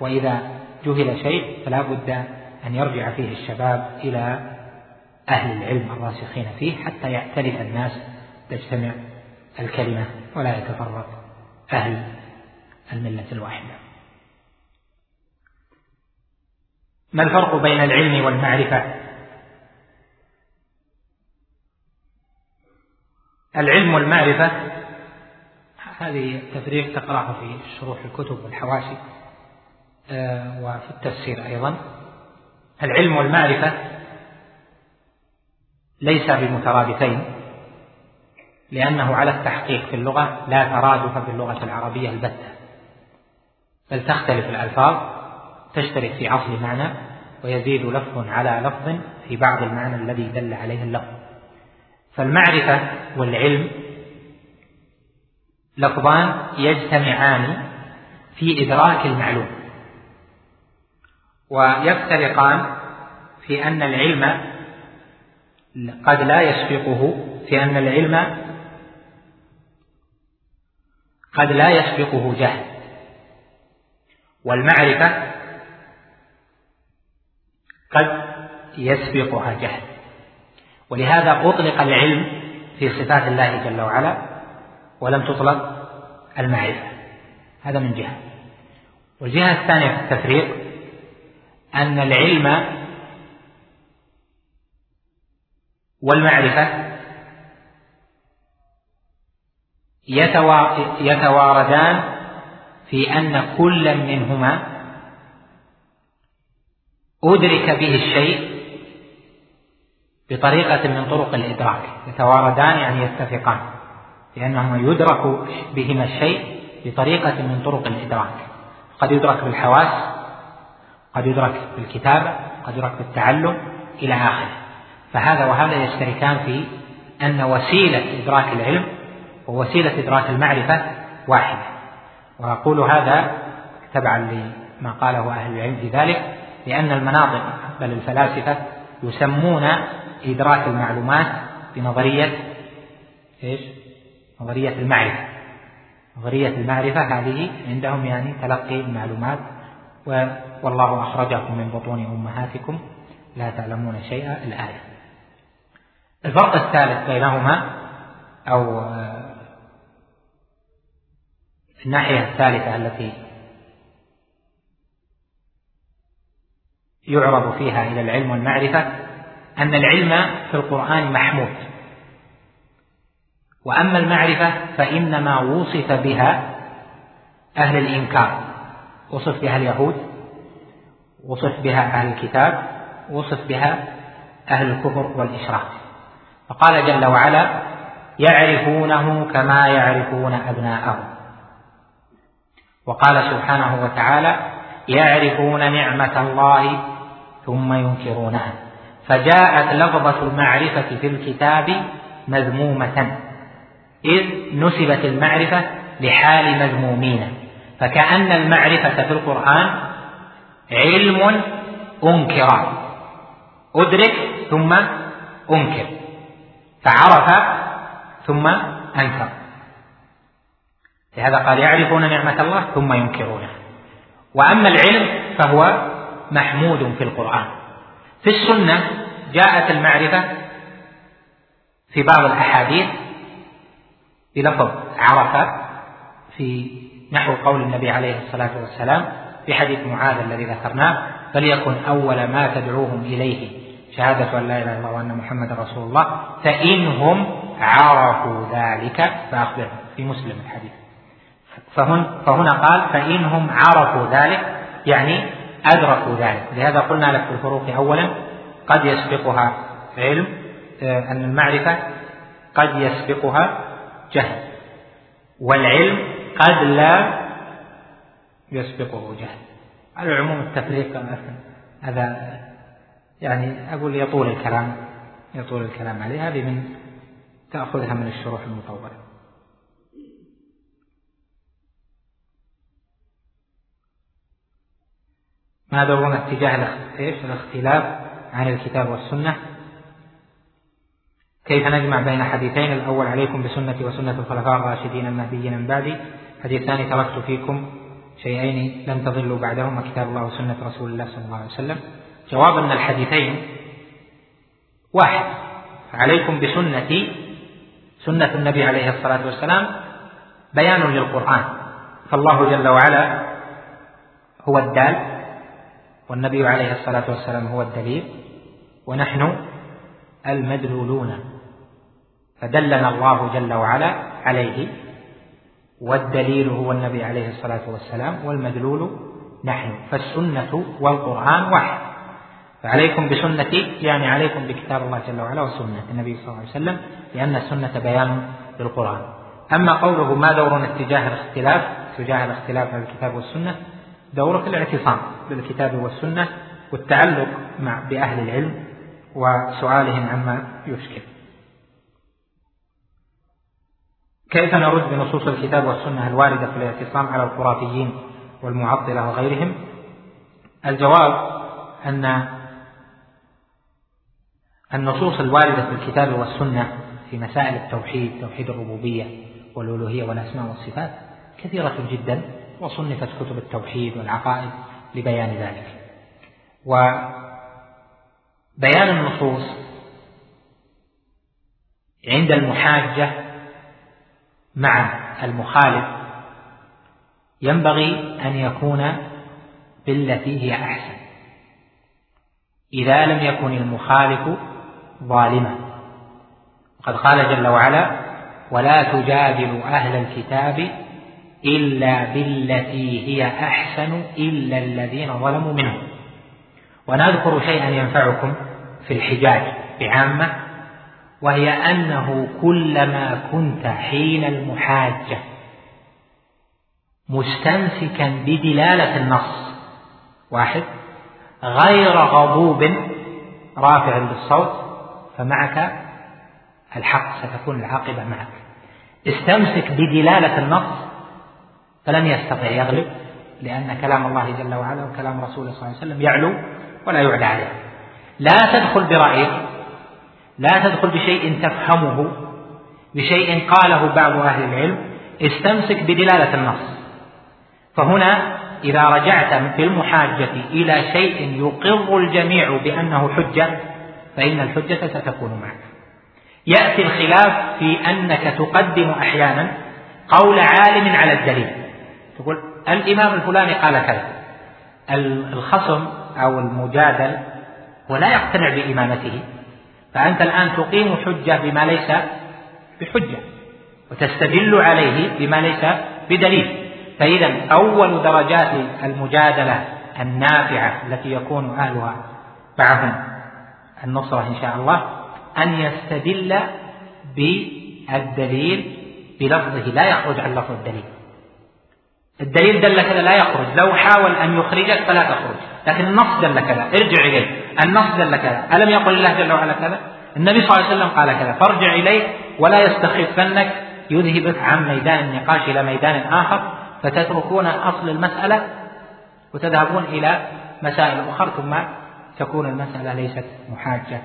وإذا جهل شيء فلا بد أن يرجع فيه الشباب إلى أهل العلم الراسخين فيه حتى يأتلف الناس تجتمع الكلمة ولا يتفرق. أهل الملة الواحدة. ما الفرق بين العلم والمعرفة؟ العلم والمعرفة هذه التفريق تقرأه في شروح الكتب والحواشي آه، وفي التفسير أيضا. العلم والمعرفة ليس بمترادفين لأنه على التحقيق في اللغة لا ترادف في اللغة العربية البتة. بل تختلف الألفاظ تشترك في أصل معنى ويزيد لفظ على لفظ في بعض المعنى الذي دل عليه اللفظ. فالمعرفة والعلم لفظان يجتمعان في إدراك المعلوم. ويفترقان في أن العلم قد لا يسبقه في أن العلم قد لا يسبقه جهل. والمعرفة قد يسبقها جهل. ولهذا أطلق العلم في صفات الله جل وعلا ولم تطلق المعرفة. هذا من جهة. والجهة الثانية في التفريق أن العلم والمعرفة يتواردان في أن كل منهما أدرك به الشيء بطريقة من طرق الإدراك. يتواردان يعني يتفقان لأنهما يدرك بهما الشيء بطريقة من طرق الإدراك. قد يدرك بالحواس قد يدرك بالكتابة قد يدرك بالتعلم إلى آخره. فهذا وهذا يشتركان في أن وسيلة إدراك العلم ووسيلة إدراك المعرفة واحدة. وأقول هذا تبعا لما قاله أهل العلم في ذلك لأن المناطق بل الفلاسفة يسمون إدراك المعلومات بنظرية إيش؟ نظرية المعرفة. نظرية المعرفة هذه عندهم يعني تلقي المعلومات والله أخرجكم من بطون أمهاتكم لا تعلمون شيئا. الآية. الفرق الثالث بينهما أو الناحية الثالثة التي يعرض فيها إلى العلم والمعرفة أن العلم في القرآن محمود. وأما المعرفة فإنما وصف بها أهل الإنكار. وصف بها اليهود وصف بها أهل الكتاب وصف بها أهل الكفر والإشراك. فقال جل وعلا يعرفونه كما يعرفون أبناءهم. وقال سبحانه وتعالى يعرفون نعمة الله ثم ينكرونها. فجاءت لفظة المعرفة في الكتاب مذمومة. إذ نسبت المعرفة لحال مذمومين. فكأن المعرفة في القرآن علم أنكر. أدرك ثم أنكر. فعرف ثم أنكر. لهذا قال يعرفون نعمة الله ثم ينكرونها وأما العلم فهو محمود في القرآن. في السنة جاءت المعرفة في بعض الأحاديث بلفظ عرف في نحو قول النبي عليه الصلاة والسلام في حديث معاذ الذي ذكرناه فليكن أول ما تدعوهم إليه شهادة أن لا إله إلا الله وأن محمد رسول الله فإنهم عرفوا ذلك فأخبرهم. في مسلم الحديث. فهن فهنا قال فإنهم عرفوا ذلك يعني أدركوا ذلك. لهذا قلنا لك في الفروق أولا قد يسبقها علم آه، أن المعرفة قد يسبقها جهل والعلم قد لا يسبقه جهل. على العموم التفريق هذا يعني أقول يطول الكلام يطول الكلام عليه. هذه من تأخذها من الشروح المطولة. ما دورون اتجاه الاختلاف عن الكتاب والسنة. كيف نجمع بين حديثين؟ الأول عليكم بسنتي وسنة الخلفاء الراشدين المهديين من بعدي. الحديث الثاني تركت فيكم شيئين لم تضلوا بعدهما كتاب الله وسنة رسول الله صلى الله عليه وسلم. جواب أن الحديثين واحد. عليكم بسنتي سنة النبي عليه الصلاة والسلام بيان للقرآن. فالله جل وعلا هو الدال. والنبي عليه الصلاة والسلام هو الدليل ونحن المدلولون. فدلنا الله جل وعلا عليه والدليل هو النبي عليه الصلاة والسلام والمدلول نحن فالسنة والقرآن واحد. فعليكم بسنتي يعني عليكم بكتاب الله جل وعلا وسنة النبي صلى الله عليه وسلم لأن السنة بيان للقرآن. أما قوله ما دورنا اتجاه الاختلاف تجاه الاختلاف على الكتاب والسنة دورة الاعتصام بالكتاب والسنة والتعلق مع بأهل العلم وسؤالهم عما يشكل. كيف نرد بنصوص الكتاب والسنة الواردة في الاعتصام على الخرافيين والمعطلة وغيرهم؟ الجواب أن النصوص الواردة في الكتاب والسنة في مسائل التوحيد توحيد الربوبية والألوهية والأسماء والصفات كثيرة جدا. وصنفت كتب التوحيد والعقائد لبيان ذلك. وبيان النصوص عند المحاجة مع المخالف ينبغي أن يكون بالتي هي أحسن. إذا لم يكن المخالف ظالما. وقد قال جل وعلا ولا تجادل أهل الكتاب إلا بالتي هي أحسن إلا الذين ظلموا منهم. وأنا أذكر شيئا ينفعكم في الحجاج بعامة وهي أنه كلما كنت حين المحاجة مستمسكا بدلالة النص. واحد غير غضوب رافع بالصوت فمعك الحق ستكون العاقبة معك. استمسك بدلالة النص فلن يستطيع يغلب لأن كلام الله جل وعلا وكلام رسوله صلى الله عليه وسلم يعلو ولا يعلى عليه. لا تدخل برأيك لا تدخل بشيء تفهمه بشيء قاله بعض أهل العلم استمسك بدلالة النص. فهنا إذا رجعت في المحاجة إلى شيء يقر الجميع بأنه حجة فإن الحجة ستكون معك. يأتي الخلاف في أنك تقدم أحيانا قول عالم على الدليل. تقول الإمام الفلاني قال كذا. الخصم أو المجادل ولا يقتنع بإمامته فأنت الآن تقيم حجة بما ليس بحجة وتستدل عليه بما ليس بدليل. فإذا أول درجات المجادلة النافعة التي يكون أهلها معهم النصرة إن شاء الله أن يستدل بالدليل بلفظه لا يخرج عن لفظ الدليل. الدليل دل كذا لا يخرج. لو حاول أن يخرجك فلا تخرج. لكن النص دل كذا. ارجع إليه. النص دل كذا. ألم يقل الله جل وعلا كذا؟ النبي صلى الله عليه وسلم قال كذا. فارجع إليه ولا يستخفنك. يذهبك عن ميدان النقاش إلى ميدان آخر. فتتركون أصل المسألة وتذهبون إلى مسائل أخرى. ثم تكون المسألة ليست محاجة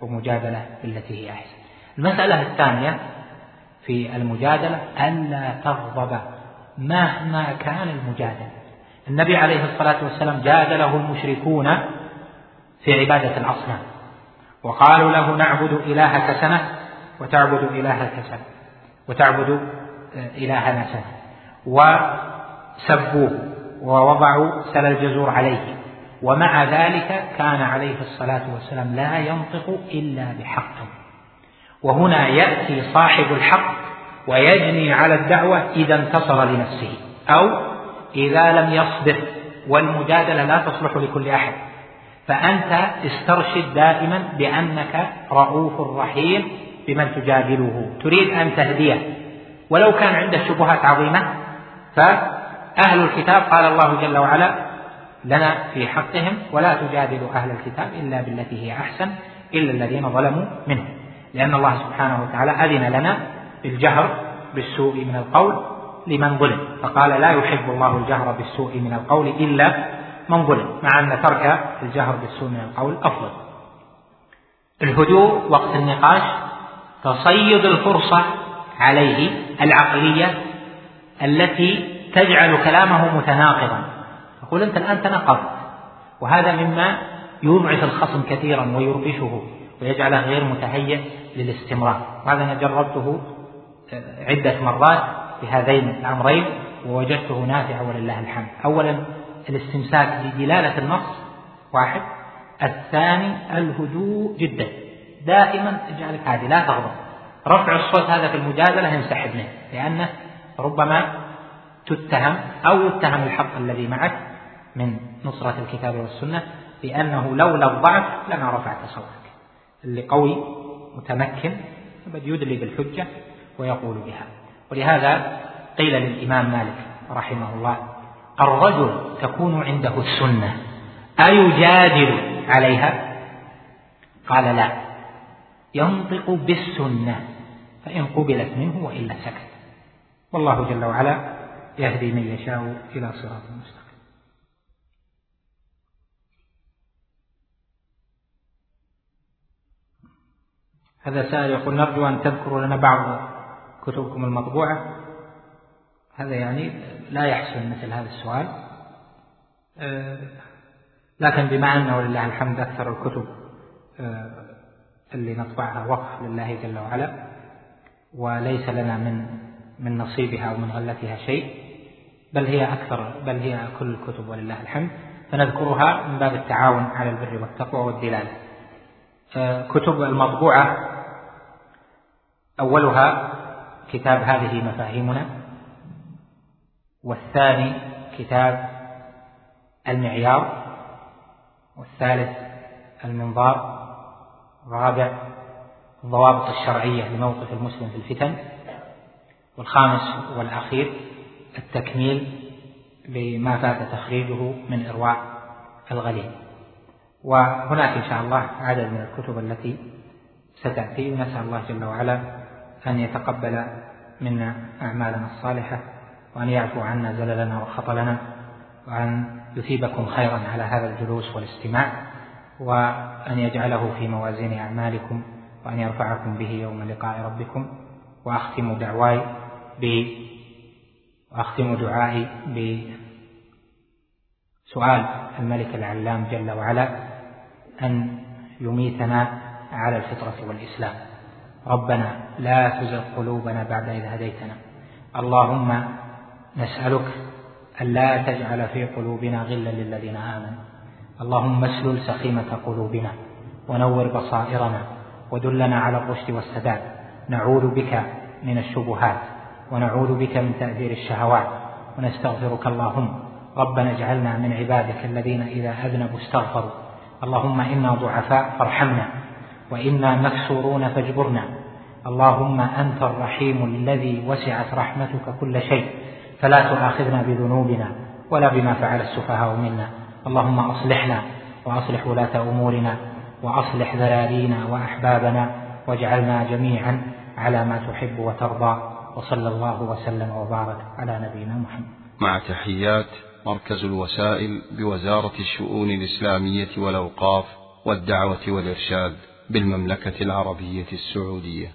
ومجادلة بالتي هي أحسن. المسألة الثانية في المجادلة ألا تغضب مهما كان المجادلة. النبي عليه الصلاة والسلام جادله المشركون في عبادة الأصنام وقالوا له نعبد إلهك سنة وتعبد إلهك سنة. وتعبد إلهنا سنة. وسبوه ووضعوا سل الجزور عليه. ومع ذلك كان عليه الصلاة والسلام لا ينطق إلا بحق. وهنا يأتي صاحب الحق ويجني على الدعوة إذا انتصر لنفسه. أو إذا لم يصبر والمجادلة لا تصلح لكل أحد. فأنت استرشد دائما بأنك رؤوف رحيم بمن تجادله. تريد أن تهديه. ولو كان عنده شبهات عظيمة فأهل الكتاب قال الله جل وعلا لنا في حقهم ولا تجادلوا أهل الكتاب إلا بالتي هي أحسن إلا الذين ظلموا منهم. لأن الله سبحانه وتعالى أذن لنا بالجهر بالسوء من القول لمن ظلم. فقال لا يحب الله الجهر بالسوء من القول إلا من ظلم مع أن ترك الجهر بالسوء من القول أفضل. الهدوء وقت النقاش تصيد الفرصة عليه العقلية التي تجعل كلامه متناقضا. يقول أنت الآن تناقضت وهذا مما يضعف الخصم كثيرا ويربشه ويجعله غير متهيئ للاستمرار. وهذا أنا جربته عدة مرات بهذين الأمرين ووجدته نافعا ولله الحمد. أولا الاستمساك بدلالة النص واحد. الثاني الهدوء جدا. دائما اجعلك هادي لا تغضب. رفع الصوت هذا في المجادلة ينسحب منه لأنه ربما تتهم أو يتهم الحق الذي معك من نصرة الكتاب والسنة بأنه لولا الضعف لما رفعت صوتك. اللي قوي متمكن يدلي بالحجة. ويقول بها. ولهذا قيل للإمام مالك رحمه الله الرجل تكون عنده السنة أيجادل عليها؟ قال لا. ينطق بالسنة فإن قبلت منه وإلا سكت. والله جل وعلا يهدي من يشاء إلى صراط مستقيم. هذا سائل يقول نرجو أن تذكروا لنا بعض كتبكم المطبوعة. هذا يعني لا يحسن مثل هذا السؤال. آه، لكن بما أنه ولله الحمد أكثر الكتب آه، اللي نطبعها وقف لله جل وعلا وليس لنا من من نصيبها أو من غلتها شيء بل هي أكثر بل هي كل الكتب ولله الحمد. فنذكرها من باب التعاون على البر والتقوى والدلالة آه، كتب المطبوعة أولها كتاب هذه مفاهيمنا والثاني كتاب المعيار والثالث المنظار الرابع الضوابط الشرعية لموقف المسلم في الفتن والخامس والأخير التكميل لما فات تخريجه من إرواع الغليل. وهناك إن شاء الله عدد من الكتب التي ستأتي ونسأل الله جل وعلا أن يتقبل منا أعمالنا الصالحة وأن يعفو عنا زللنا وخطلنا وأن يثيبكم خيرا على هذا الجلوس والاستماع وأن يجعله في موازين أعمالكم وأن يرفعكم به يوم لقاء ربكم. وأختم دعواي ب وأختم دعائي بسؤال الملك العلام جل وعلا أن يميتنا على الفطرة والإسلام. ربنا لا تزغ قلوبنا بعد إذ هديتنا. اللهم نسألك ألا تجعل في قلوبنا غلا للذين آمنوا. اللهم اسلل سخيمة قلوبنا ونور بصائرنا ودلنا على الرشد والسداد. نعوذ بك من الشبهات ونعوذ بك من تأثير الشهوات. ونستغفرك اللهم. ربنا اجعلنا من عبادك الذين إذا أذنبوا استغفروا. اللهم إنا ضعفاء فارحمنا. وإنا مكسورون فاجبرنا. اللهم أنت الرحيم الذي وسعت رحمتك كل شيء فلا تؤاخذنا بذنوبنا ولا بما فعل السفهاء منا. اللهم أصلحنا وأصلح ولاة أمورنا وأصلح ذرارينا وأحبابنا واجعلنا جميعا على ما تحب وترضى. وصلى الله وسلم وبارك على نبينا محمد. مع تحيات مركز الوسائل بوزارة الشؤون الإسلامية والأوقاف والدعوة والإرشاد. بالمملكة العربية السعودية.